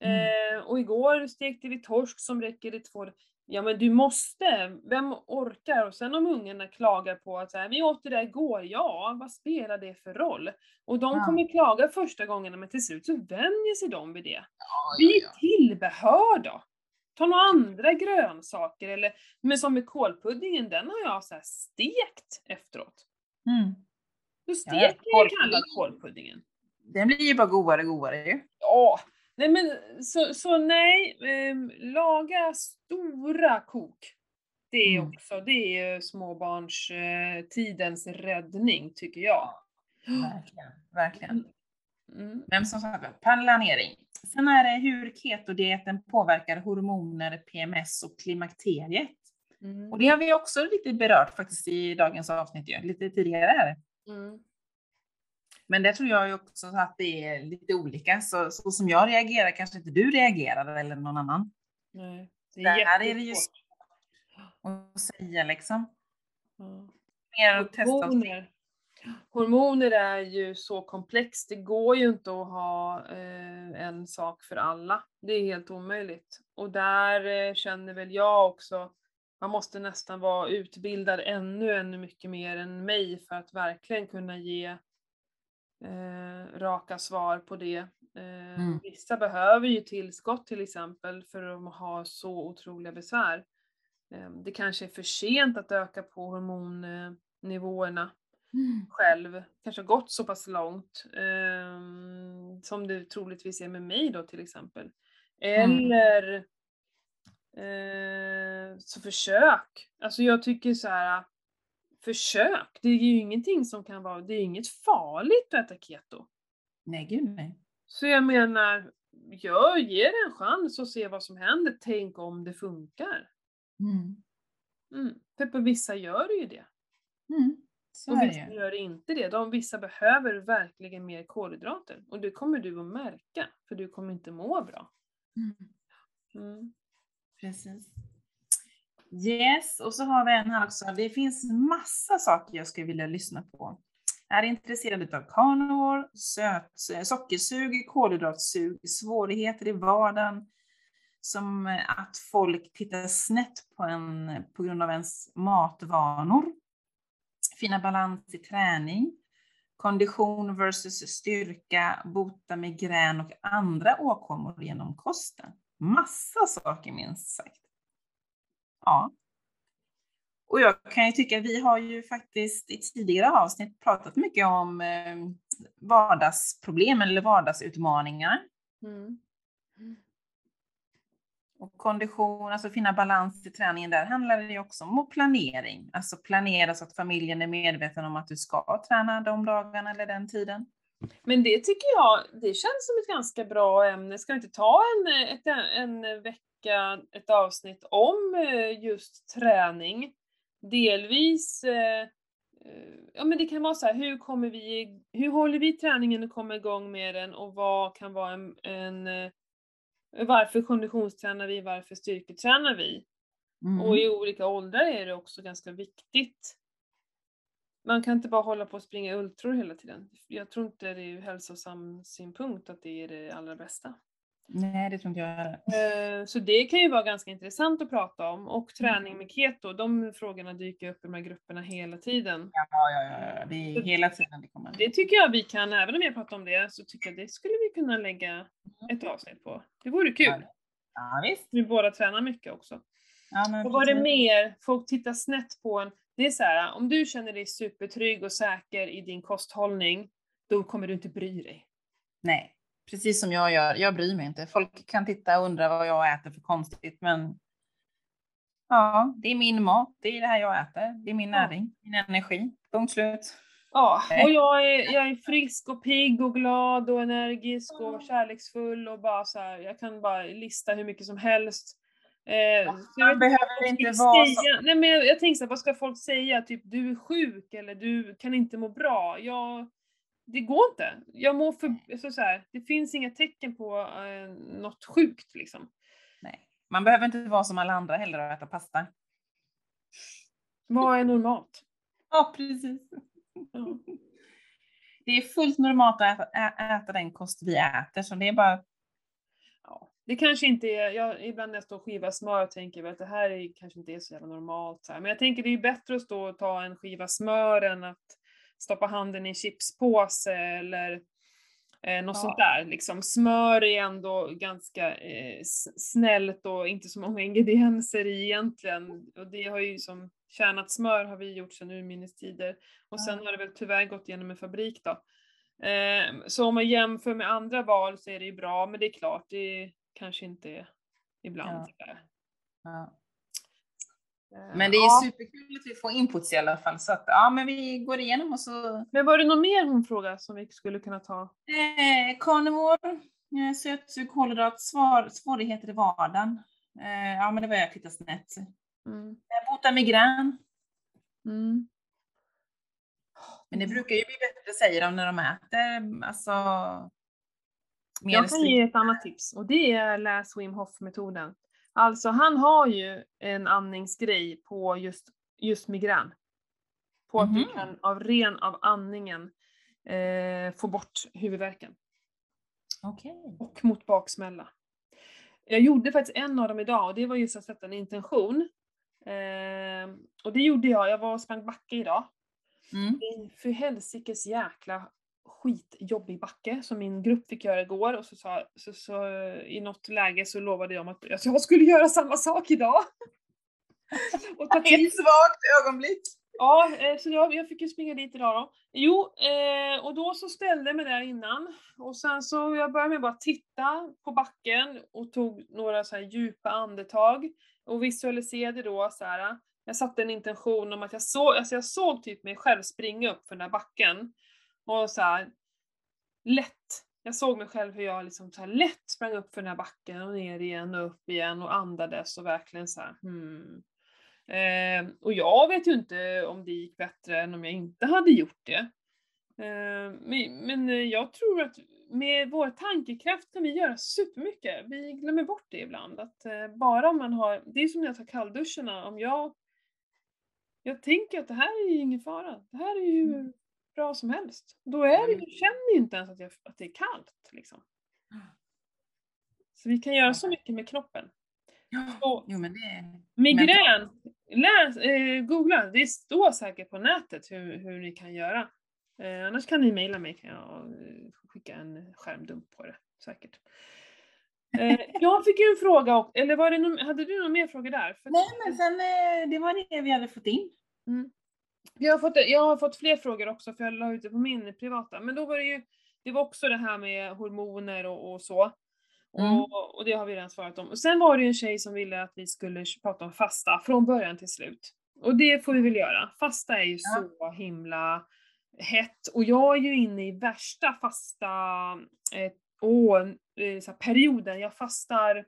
Mm. Eh, och igår stekte vi torsk som räcker i två... Ja men du måste! Vem orkar? Och sen om ungarna klagar på att så här, vi åt det där igår, ja vad spelar det för roll? Och de Ja. kommer klaga första gångerna men till slut så vänjer sig de vid det. Ja, ja, Byt ja. tillbehör då! Ta några andra grönsaker eller, men som med kålpuddingen, den har jag så stekt efteråt. Mm. Då Ja, steker jag kålpudding. kallad kålpuddingen. Den blir ju bara godare och godare ju. Ja, nej men så, så nej, ehm, laga stora kok. Det är Mm. också, det är småbarns eh, tidens räddning tycker jag. Verkligen, verkligen. Mm. Men som sagt, planering. Sen är det hur ketodieten påverkar hormoner, PMS och klimakteriet. Mm. Och det har vi också lite berört faktiskt i dagens avsnitt, ju, lite tidigare här. Mm. Men det tror jag ju också att det är lite olika. Så, så som jag reagerar kanske inte du reagerar eller någon annan. Nej, det Där är är det ju jättesvårt. att säga liksom. Ja. Mer att testa och se. Hormoner. Hormoner är ju så komplext, det går ju inte att ha eh, en sak för alla. Det är helt omöjligt. Och där eh, känner väl jag också, man måste nästan vara utbildad ännu, ännu mycket mer än mig för att verkligen kunna ge eh, raka svar på det. Eh, Mm. Vissa behöver ju tillskott till exempel för att ha så otroliga besvär. Eh, Det kanske är för sent att öka på hormonnivåerna Mm. själv, kanske har gått så pass långt eh, som det troligtvis är med mig då till exempel. Mm. Eller eh, så försök. Alltså jag tycker så här. Försök. Det är ju ingenting som kan vara, det är inget farligt att äta keto. Nej, gud nej. Så jag menar, jag ger det en chans och se vad som händer. Tänk om det funkar. Mm. Mm. För på vissa gör det ju det. Mm. Så Och det vissa ju. gör inte det. De vissa behöver verkligen mer kolhydrater. Och det kommer du att märka, för du kommer inte må bra. Mm. Mm. Precis. Yes, och så har vi en här också. Det finns massa saker jag skulle vilja lyssna på. Är intresserad av carnivore, söt, eh, sockersug, kolhydratsug, svårigheter i vardagen, som att folk tittar snett på en på grund av ens matvanor, fina balans i träning, kondition versus styrka, bota migrän och andra åkommor genom kosten. Massa saker minst sagt. Ja. Och jag kan ju tycka vi har ju faktiskt i tidigare avsnitt pratat mycket om eh, vardagsproblem eller vardagsutmaningar. Mm. Och kondition, alltså finna balans i träningen, där handlar det ju också om planering. Alltså planera så att familjen är medveten om att du ska träna de dagarna eller den tiden. Men det tycker jag, det känns som ett ganska bra ämne. Ska vi inte ta en, ett, en vecka, ett avsnitt om eh, just träning? Delvis, eh, eh, ja men det kan vara så här, hur kommer vi, hur håller vi träningen och kommer igång med den och vad kan vara en, en varför konditionstränar vi, varför styrketränar vi? Mm. Och i olika åldrar är det också ganska viktigt. Man kan inte bara hålla på och springa ultror hela tiden. Jag tror inte det är ur hälsosam synpunkt att det är det allra bästa. Nej, det tror inte jag heller. Eh, Så det kan ju vara ganska intressant att prata om. Och träning med keto, de frågorna dyker upp i de här grupperna hela tiden. Ja, ja, ja, det är hela tiden det kommer. Det tycker jag vi kan, även om jag pratar om det, så tycker jag det skulle vi kunna lägga ett avsnitt på. Det vore kul. Ja, visst. Vi båda tränar mycket också. Ja, men Och vad är det mer? Folk tittar snett på en. Det är så här, om du känner dig supertrygg och säker i din kosthållning, då kommer du inte bry dig. Nej, precis som jag gör. Jag bryr mig inte. Folk kan titta och undra vad jag äter för konstigt, men ja, det är min mat. Det är det här jag äter. Det är min Ja. näring, min energi. Punkt slut. Ja, Nej. och jag är, jag är frisk och pigg och glad och energisk och kärleksfull och bara så här, jag kan bara lista hur mycket som helst. Eh, jag Man behöver inte vara så. Nej, men jag, jag tänker så här, vad ska folk säga? Typ, du är sjuk eller du kan inte må bra. Jag, det går inte. Jag mår för, så så här, det finns inga tecken på eh, något sjukt liksom. Nej. Man behöver inte vara som alla andra heller och äta pasta. Vad är normalt? Ja, precis. Ja. Det är fullt normalt att äta, ä- äta den kost vi äter, så det är bara Ja, det kanske inte är, jag, ibland när jag står och skivar smör tänker jag att det här är, kanske inte är så jävla normalt. Så här. Men jag tänker det är bättre att stå och ta en skiva smör än att stoppa handen i en chipspåse eller eh, något Ja. sånt där. Liksom. Smör är ändå ganska eh, snällt och inte så många ingredienser i egentligen. Och det har ju som kärnat smör har vi gjort sedan urminnes tider. Och sen Ja. har det väl tyvärr gått igenom en fabrik då. Eh, så om man jämför med andra val så är det ju bra, men det är klart, det kanske inte är ibland. Ja. ja. Eh, Men det är ja. superkul att vi får inputs i alla fall. Så att, ja, men vi går igenom och så Men var det något mer hon frågade som vi skulle kunna ta? Eh, carnivore, eh, sötsug, kolhydrat, svår, svårigheter i vardagen. Eh, ja, men det var jag tittade snett. Mm. Eh, bota migrän. Mm. Men det brukar ju bli bättre säger de när de äter, alltså. Jag kan ge ett annat tips och det är läs Wim Hof-metoden. Alltså han har ju en andningsgrej på just, just migrän. På att du Mhm. kan av ren av andningen eh, få bort huvudvärken. Okej. och mot baksmälla. Jag gjorde faktiskt en av dem idag och det var just att sätta en intention. Eh, och det gjorde jag, jag var och sprang backe idag. Mm. För helsikes jäkla skitjobbig backe som min grupp fick göra igår och så, sa, så, så i något läge så lovade jag att att jag skulle göra samma sak idag. och ta till Ett svagt ögonblick. Ja, eh, så jag, jag fick ju springa dit idag då. Jo, eh, och då så ställde jag mig där innan och sen så jag började med bara titta på backen och tog några så djupa andetag och visualiserade då så här. Jag satte en intention om att jag såg, alltså jag såg typ mig själv springa upp för den här backen och så här lätt. Jag såg mig själv hur jag liksom så här lätt sprang upp för den här backen och ner igen och upp igen och andades och verkligen så här, hmm. Eh, och jag vet ju inte om det gick bättre än om jag inte hade gjort det. Eh, men, men jag tror att med vår tankekraft kan vi göra supermycket. Vi glömmer bort det ibland. Att eh, bara om man har, det är som när jag tar kallduscharna, om jag jag tänker att det här är ju ingen fara. Det här är ju mm bra som helst. Då är det, jag känner ju inte ens att, jag, att det är kallt. Liksom. Så vi kan göra så mycket med. Så Jo, men det. Migrän, läs, eh, googla, det står säkert på nätet hur, hur ni kan göra. Eh, annars kan ni mejla mig, kan jag eh, skicka en skärmdump på det säkert. Eh, jag fick ju en fråga, och, eller var det någon, hade du någon mer fråga där? För, Nej, men sen, eh, det var det vi hade fått in. Jag, har fått, jag har fått fler frågor också för jag la ut det på min privata, men då var det ju, det var också det här med hormoner och, och så. Mm. Och, och det har vi redan svarat om. Och sen var det ju en tjej som ville att vi skulle prata om fasta från början till slut. Och det får vi väl göra. Fasta är ju Ja. så himla hett. Och jag är ju inne i värsta fasta eh, åh, eh, perioden. Jag fastar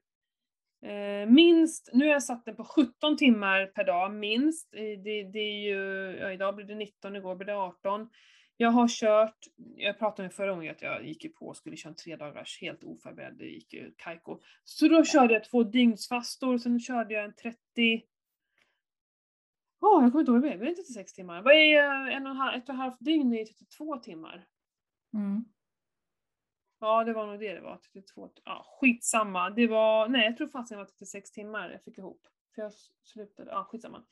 Eh, minst, nu har jag satt den på 17 timmar per dag minst. Eh, det, det är ju, ja, idag blir det 19, igår blir det 18. Jag har kört, jag pratade med förra gången att jag gick ju på och skulle köra en tre dagars helt oförberedd, det gick ju kajko. Så då körde jag två dygnsfastor, sen körde jag en 30... Åh, jag kommer inte ihåg vad det blev, det 36 timmar? Vad är eh, en och en halv, ett och ett halvt dygn är 32 timmar. Mm. Ja, det var nog det det var. 32. Ja, skitsamma. Det var, nej jag tror fasen det var 36 timmar jag fick ihop. För jag slutade, ja skitsamma.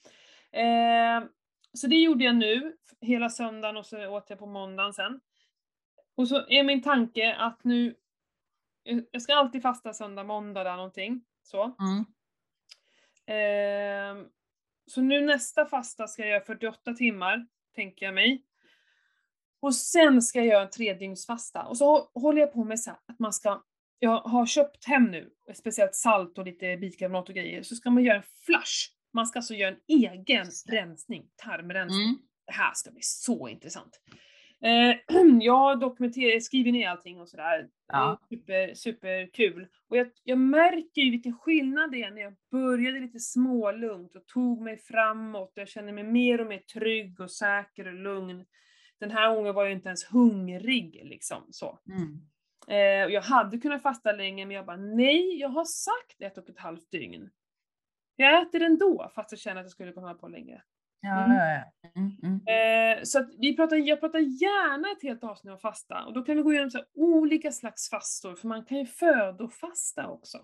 Eh, så det gjorde jag nu, hela söndagen och så åt jag på måndagen sen. Och så är min tanke att nu, jag ska alltid fasta söndag, måndag där någonting. Så. Mm. Eh, så nu nästa fasta ska jag göra 48 timmar, tänker jag mig. Och sen ska jag göra en tredygnsfasta. Och så håller jag på med så att man ska, jag har köpt hem nu, speciellt salt och lite bikarbonat och grejer, så ska man göra en flush. Man ska alltså göra en egen rensning, tarmrensning. Mm. Det här ska bli så intressant. Eh, jag dokumenterar, skriver ner allting och sådär. Ja. Det är super, superkul. Och jag, jag märker ju vilken skillnad det är när jag började lite smålugnt och tog mig framåt. Jag känner mig mer och mer trygg och säker och lugn. Den här gången var jag inte ens hungrig liksom så. Mm. Eh, jag hade kunnat fasta länge men jag bara nej, jag har sagt ett och ett halvt dygn. Jag äter ändå fast jag känner att jag skulle komma på längre. Ja, Mm. ja, ja. Mm, mm. Eh, så vi pratar, jag pratar gärna ett helt avsnitt om fasta och då kan vi gå igenom så olika slags fastor för man kan ju födofasta också.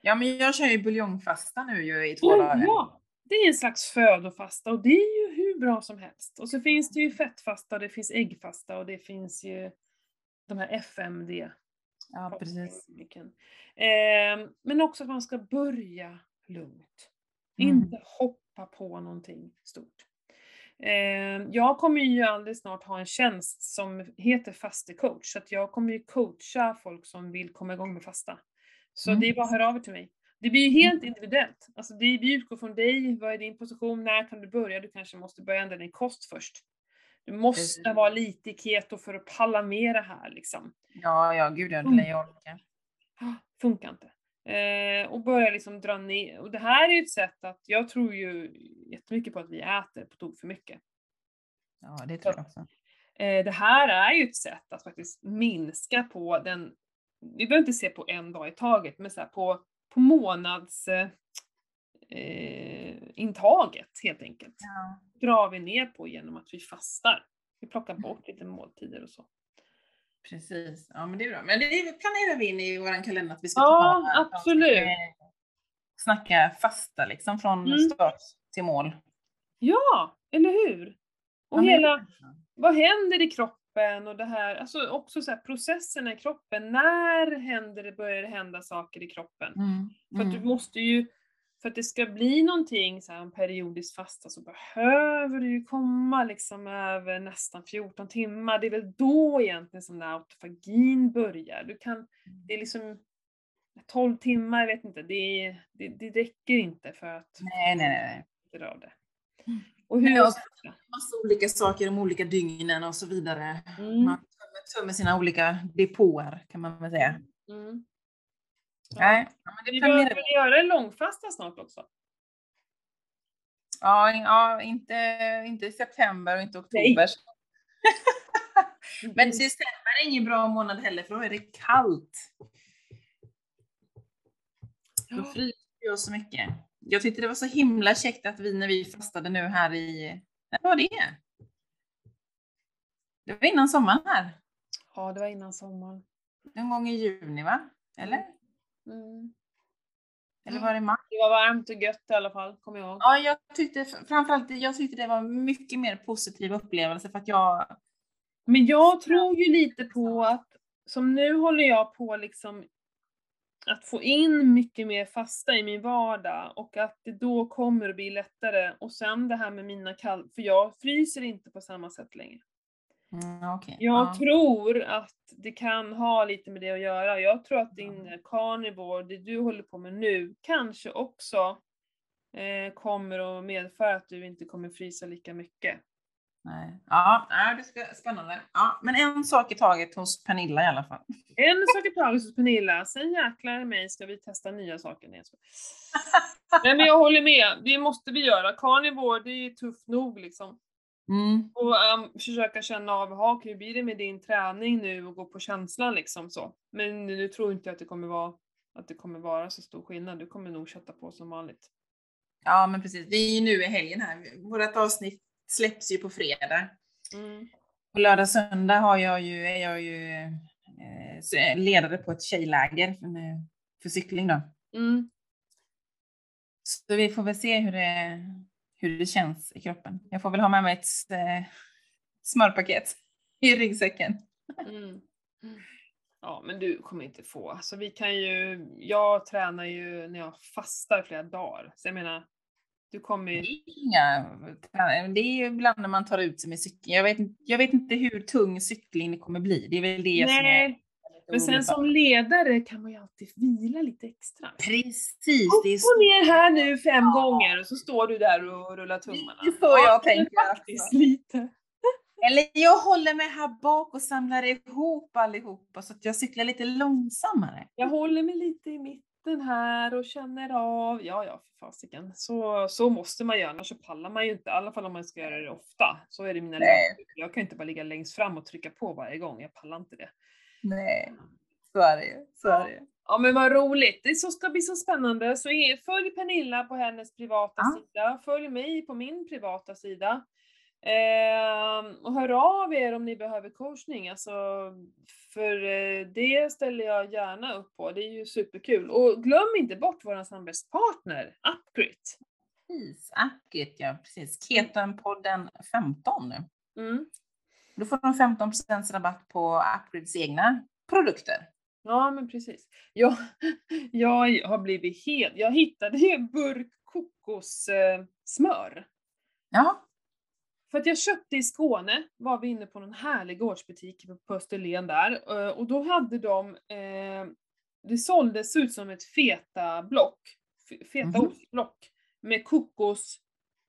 ja, men jag kör ju buljongfasta nu ju i två Ja, dagar. ja, det är en slags födofasta och det är ju bra som helst. Och så finns det ju fettfasta och det finns äggfasta och det finns ju de här FMD. Ja, precis. Eh, men också att man ska börja lugnt. Mm. Inte hoppa på någonting stort. Eh, jag kommer ju alldeles snart ha en tjänst som heter fastecoach, så att jag kommer ju coacha folk som vill komma igång med fasta. Så Mm. det är bara att höra av er till mig. Det blir ju helt individuellt. Alltså det, utgår från dig, vad är din position, när kan du börja? Du kanske måste börja ändra din kost först. Du måste Precis. vara lite i keto för att palla med det här liksom. Ja, ja, gud ja, det Mm. lär jag orka. Ah, Funkar inte. Eh, och börja liksom dra ner. Och det här är ju ett sätt att, jag tror ju jättemycket på att vi äter på tok för mycket. Ja, det tror jag också. Eh, det här är ju ett sätt att faktiskt minska på den, vi behöver inte se på en dag i taget, men så på, på månads eh, helt enkelt. Ja. Drar vi ner på genom att vi fastar. Vi plockar bort lite måltider och så. Precis. Ja, men det är bra. Men det planerar vi in i vår kalender att vi ska Ja, ta absolut. eh, Snacka fasta liksom från Mm. start till mål. Ja, eller hur? Och Ja, hela, vad händer i kroppen och det här, alltså också så här, processerna i kroppen. När händer det, börjar det hända saker i kroppen? Mm. För att du Mm. måste ju, för att det ska bli någonting, så här, en periodisk fasta, så behöver du ju komma liksom över nästan 14 timmar. Det är väl då egentligen som den här autofagin börjar. Du kan, det är liksom 12 timmar, jag vet inte, det, det, det räcker inte för att Nej, nej, nej. av det. Och hur Nej, jag ska- Massa olika saker om olika dygnen och så vidare. Mm. Man tömmer, tömmer sina olika depåer kan man väl säga. Mm. Nej, ja, men Vi det behöver vi. väl göra en långfasta snart också. Ja, in- ja inte, inte i september och inte Nej. oktober. Men december är ingen bra månad heller för då är det kallt. Då Ja. fryser oss så mycket. Jag tyckte det var så himla käckt att vi när vi fastade nu här i, när var det? Det var innan sommaren här. ja, det var innan sommaren. Någon gång i juni va? Eller? Mm. Eller var det maj? Det var varmt och gött i alla fall, kommer jag ihåg. Ja, jag tyckte framförallt jag tyckte det var mycket mer positiv upplevelse för att jag Men jag tror ju lite på att, som nu håller jag på liksom att få in mycket mer fasta i min vardag och att det då kommer att bli lättare. Och sen det här med mina kall... För jag fryser inte på samma sätt längre. Mm, okej. Jag ja. tror att det kan ha lite med det att göra. Jag tror att din carnivore, det du håller på med nu, kanske också eh, kommer att medföra att du inte kommer frysa lika mycket. Nej. Ja, det ska spännande. Ja, men en sak i taget hos Pernilla i alla fall. En sak i taget hos Pernilla, sen jäklar i mig ska vi testa nya saker. Nej, men jag håller med, det måste vi göra. Carnivore, det är tufft nog liksom. Mm. Och um, försöka känna av, ha, hur blir det med din träning nu och gå på känslan liksom så. Men nu tror inte jag att det kommer vara, att det kommer vara så stor skillnad. Du kommer nog kötta på som vanligt. Ja, men precis. Det är ju nu i helgen här. Vårt avsnitt släpps ju på fredag. Mm. På lördag söndag har jag ju, är jag ju eh, ledare på ett tjejläger för, för cykling då. Mm. Så vi får väl se hur det, hur det känns i kroppen. Jag får väl ha med mig ett eh, smörpaket i ryggsäcken. Mm. Ja, men du kommer inte få. Alltså vi kan ju, jag tränar ju när jag fastar flera dagar. Så jag menar, du kommer ju... Inga, det är ju ibland när man tar ut sig med cykeln. Jag vet, jag vet inte hur tung cykling det kommer bli. Det är väl det som är Nej, men sen som ledare kan man ju alltid vila lite extra. Precis, Upp och ner här nu fem gånger och så står du där och rullar tummarna. Det är så jag Ja, tänker Faktiskt alltså. lite. Eller jag håller mig här bak och samlar ihop allihopa så att jag cyklar lite långsammare. Jag håller mig lite i mitten här och känner av. Ja, ja, för fasiken. Så, så måste man göra, annars så pallar man ju inte. I alla fall om man ska göra det ofta. Så är det mina Nej. löp. Jag kan inte bara ligga längst fram och trycka på varje gång. Jag pallar inte det. Nej, så är det ju. Så är det ju. Ja men vad roligt, det ska bli så spännande. Så följ Pernilla på hennes privata Ja. sida, följ mig på min privata sida. Ehm, och hör av er om ni behöver coachning, alltså, för eh, det ställer jag gärna upp på, det är ju superkul. Och glöm inte bort vår samarbetspartner, Upgrit. Precis, Akit ja, precis. Ketonpodden 15 nu. Mm. Då får de 15% rabatt på Akrids egna produkter. Ja men precis. Jag, jag har blivit helt, jag hittade ju en burk kokossmör. Ja, För att jag köpte i Skåne, var vi inne på någon härlig gårdsbutik på- Österlen där, eh, och då hade de, eh, det såldes ut som ett feta block, f- feta Mhm. ostblock, med kokos,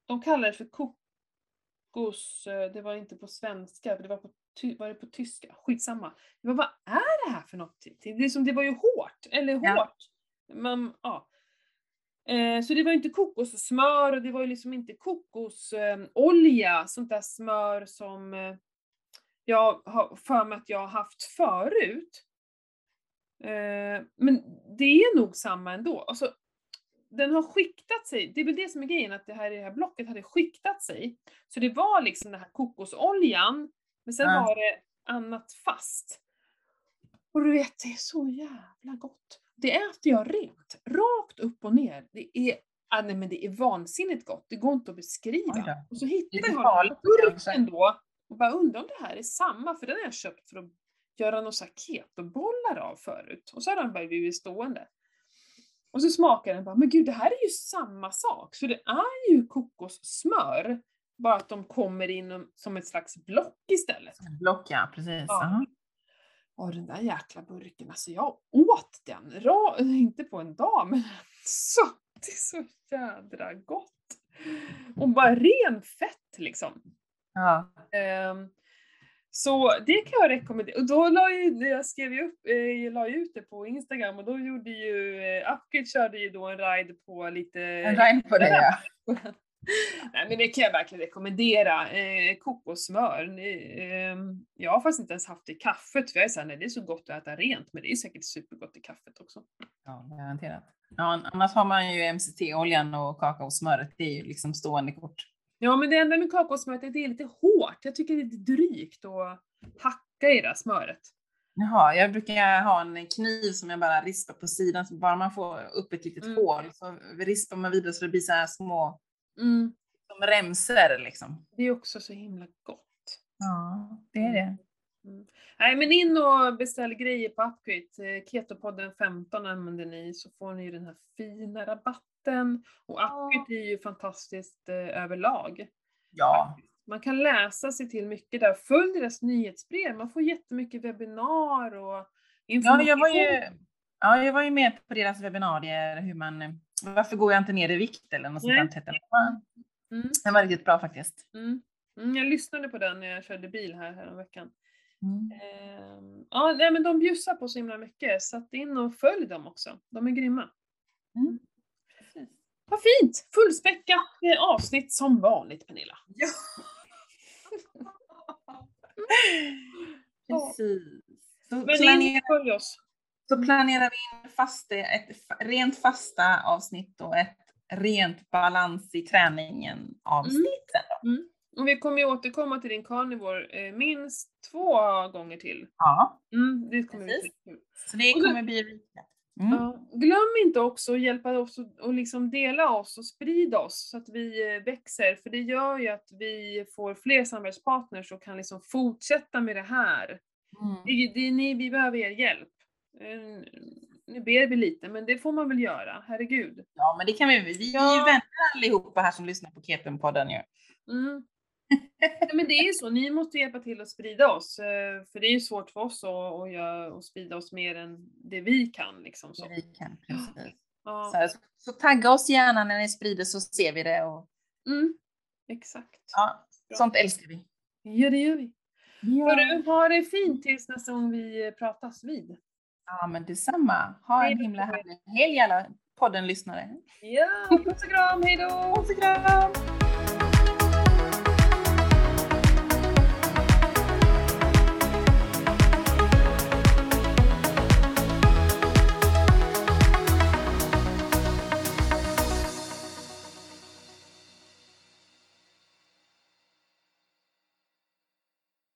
de kallar det för kokos, eh, det var inte på svenska, för det var på, var det på tyska, skitsamma. Jag bara, vad är det här för något? Det, är som, det var ju hårt, eller Ja. hårt. Man, ja. Eh, så det var inte kokossmör och det var ju liksom inte kokosolja, sånt där smör som eh, jag har för mig att jag har haft förut. Eh, men det är nog samma ändå. Alltså, den har skiktat sig, det är väl det som är grejen, att det här, det här blocket hade skiktat sig. Så det var liksom den här kokosoljan, men sen Ja. var det annat fast. Och du vet, det är så jävla gott. Det äter jag rent, rakt upp och ner. Det är, ah, nej, men det är vansinnigt gott, det går inte att beskriva. Och så hittade jag burken då, och bara undrar om det här är samma, för den har jag köpt för att göra några ketobollar av förut. Och så har den bara blivit stående. Och så smakar den bara, men gud det här är ju samma sak. Så det är ju kokossmör, bara att de kommer in som ett slags block istället. block ja, precis. Ja. Och den där jäkla burken, alltså jag åt den, ra, inte på en dag, men så, det är så jädra gott. Och bara ren fett liksom. Ja. Ehm, så det kan jag rekommendera. Och då la ju, jag skrev ju upp, eh, jag la ju ut det på Instagram och då gjorde ju, eh, Upgrade körde ju då en ride på lite... En rhyme på det ja. Nej men det kan jag verkligen rekommendera. Eh, kokossmör. Eh, jag har faktiskt inte ens haft det i kaffet för jag är såhär, nej det är så gott att äta rent men det är säkert supergott i kaffet också. Ja, garanterat. Ja, annars har man ju MCT-oljan och kakaosmöret. Det är ju liksom stående kort. Ja men det enda med kakaosmöret är att det är lite hårt. Jag tycker det är lite drygt att hacka i det här smöret. Jaha, jag brukar ha en kniv som jag bara rispar på sidan, så bara man får upp ett litet Mm. hål så rispar man vidare så det blir så här små Mm. som remsor liksom. Det är också så himla gott. Ja, det är det. Mm. Nej men in och beställ grejer på Upgrade. Eh, Ketopodden 15 använder ni så får ni ju den här fina rabatten. Och Upgrade är ju fantastiskt eh, överlag. Ja, Man kan läsa sig till mycket där. Följ deras nyhetsbrev. Man får jättemycket webbinar och ja information. jag, var ju, ja, jag var ju med på deras webbinarier hur man, varför går jag inte ner i vikt eller något sånt Nej. det. Ja, Mm, Det var riktigt bra faktiskt. mm. Mm, jag lyssnade på den när jag körde bil här häromveckan. Mm. Ehm, ja, nej, men de bjussar på så himla mycket, så att in och följ dem också. De är grymma. Mm. Vad fint! Fullspäckat eh, avsnitt som vanligt Pernilla. Ja. Precis. Så, Men in följ oss. Så planerar vi in faste, ett rent fasta avsnitt och ett rent balans i träningen avsnitt. sen då. Och vi kommer ju återkomma till din carnivore eh, minst två gånger till. Ja, Mm, det kommer Precis. bli så det kommer bli rikat. Mm. Ja. Glöm inte också att hjälpa oss och, och liksom dela oss och sprida oss så att vi eh, växer, för det gör ju att vi får fler samarbetspartners och kan liksom fortsätta med det här. Mm. Det, det, ni, vi behöver er hjälp. Eh, Nu ber vi lite, men det får man väl göra, herregud. Ja, men det kan vi. Vi är ju Ja. vänner allihopa här som lyssnar på Kepen-podden ju. Mm. Nej, men det är ju så, ni måste hjälpa till att sprida oss, eh, för det är ju svårt för oss att, att, sprida oss mer än det vi kan. Liksom, så. Vi kan, precis. Ja. Så, så, så tagga oss gärna när ni sprider så ser vi det. Och, Mm. Exakt. ja, Bra. sånt älskar vi. Ja, det gör vi. Ja. Hörru, ha det fint tills nästa gång vi pratas vid. Ja, men detsamma. Ha Hej en då. himla härlig helg alla podden-lyssnare. Ja, puss och kram, hejdå! Puss och kram!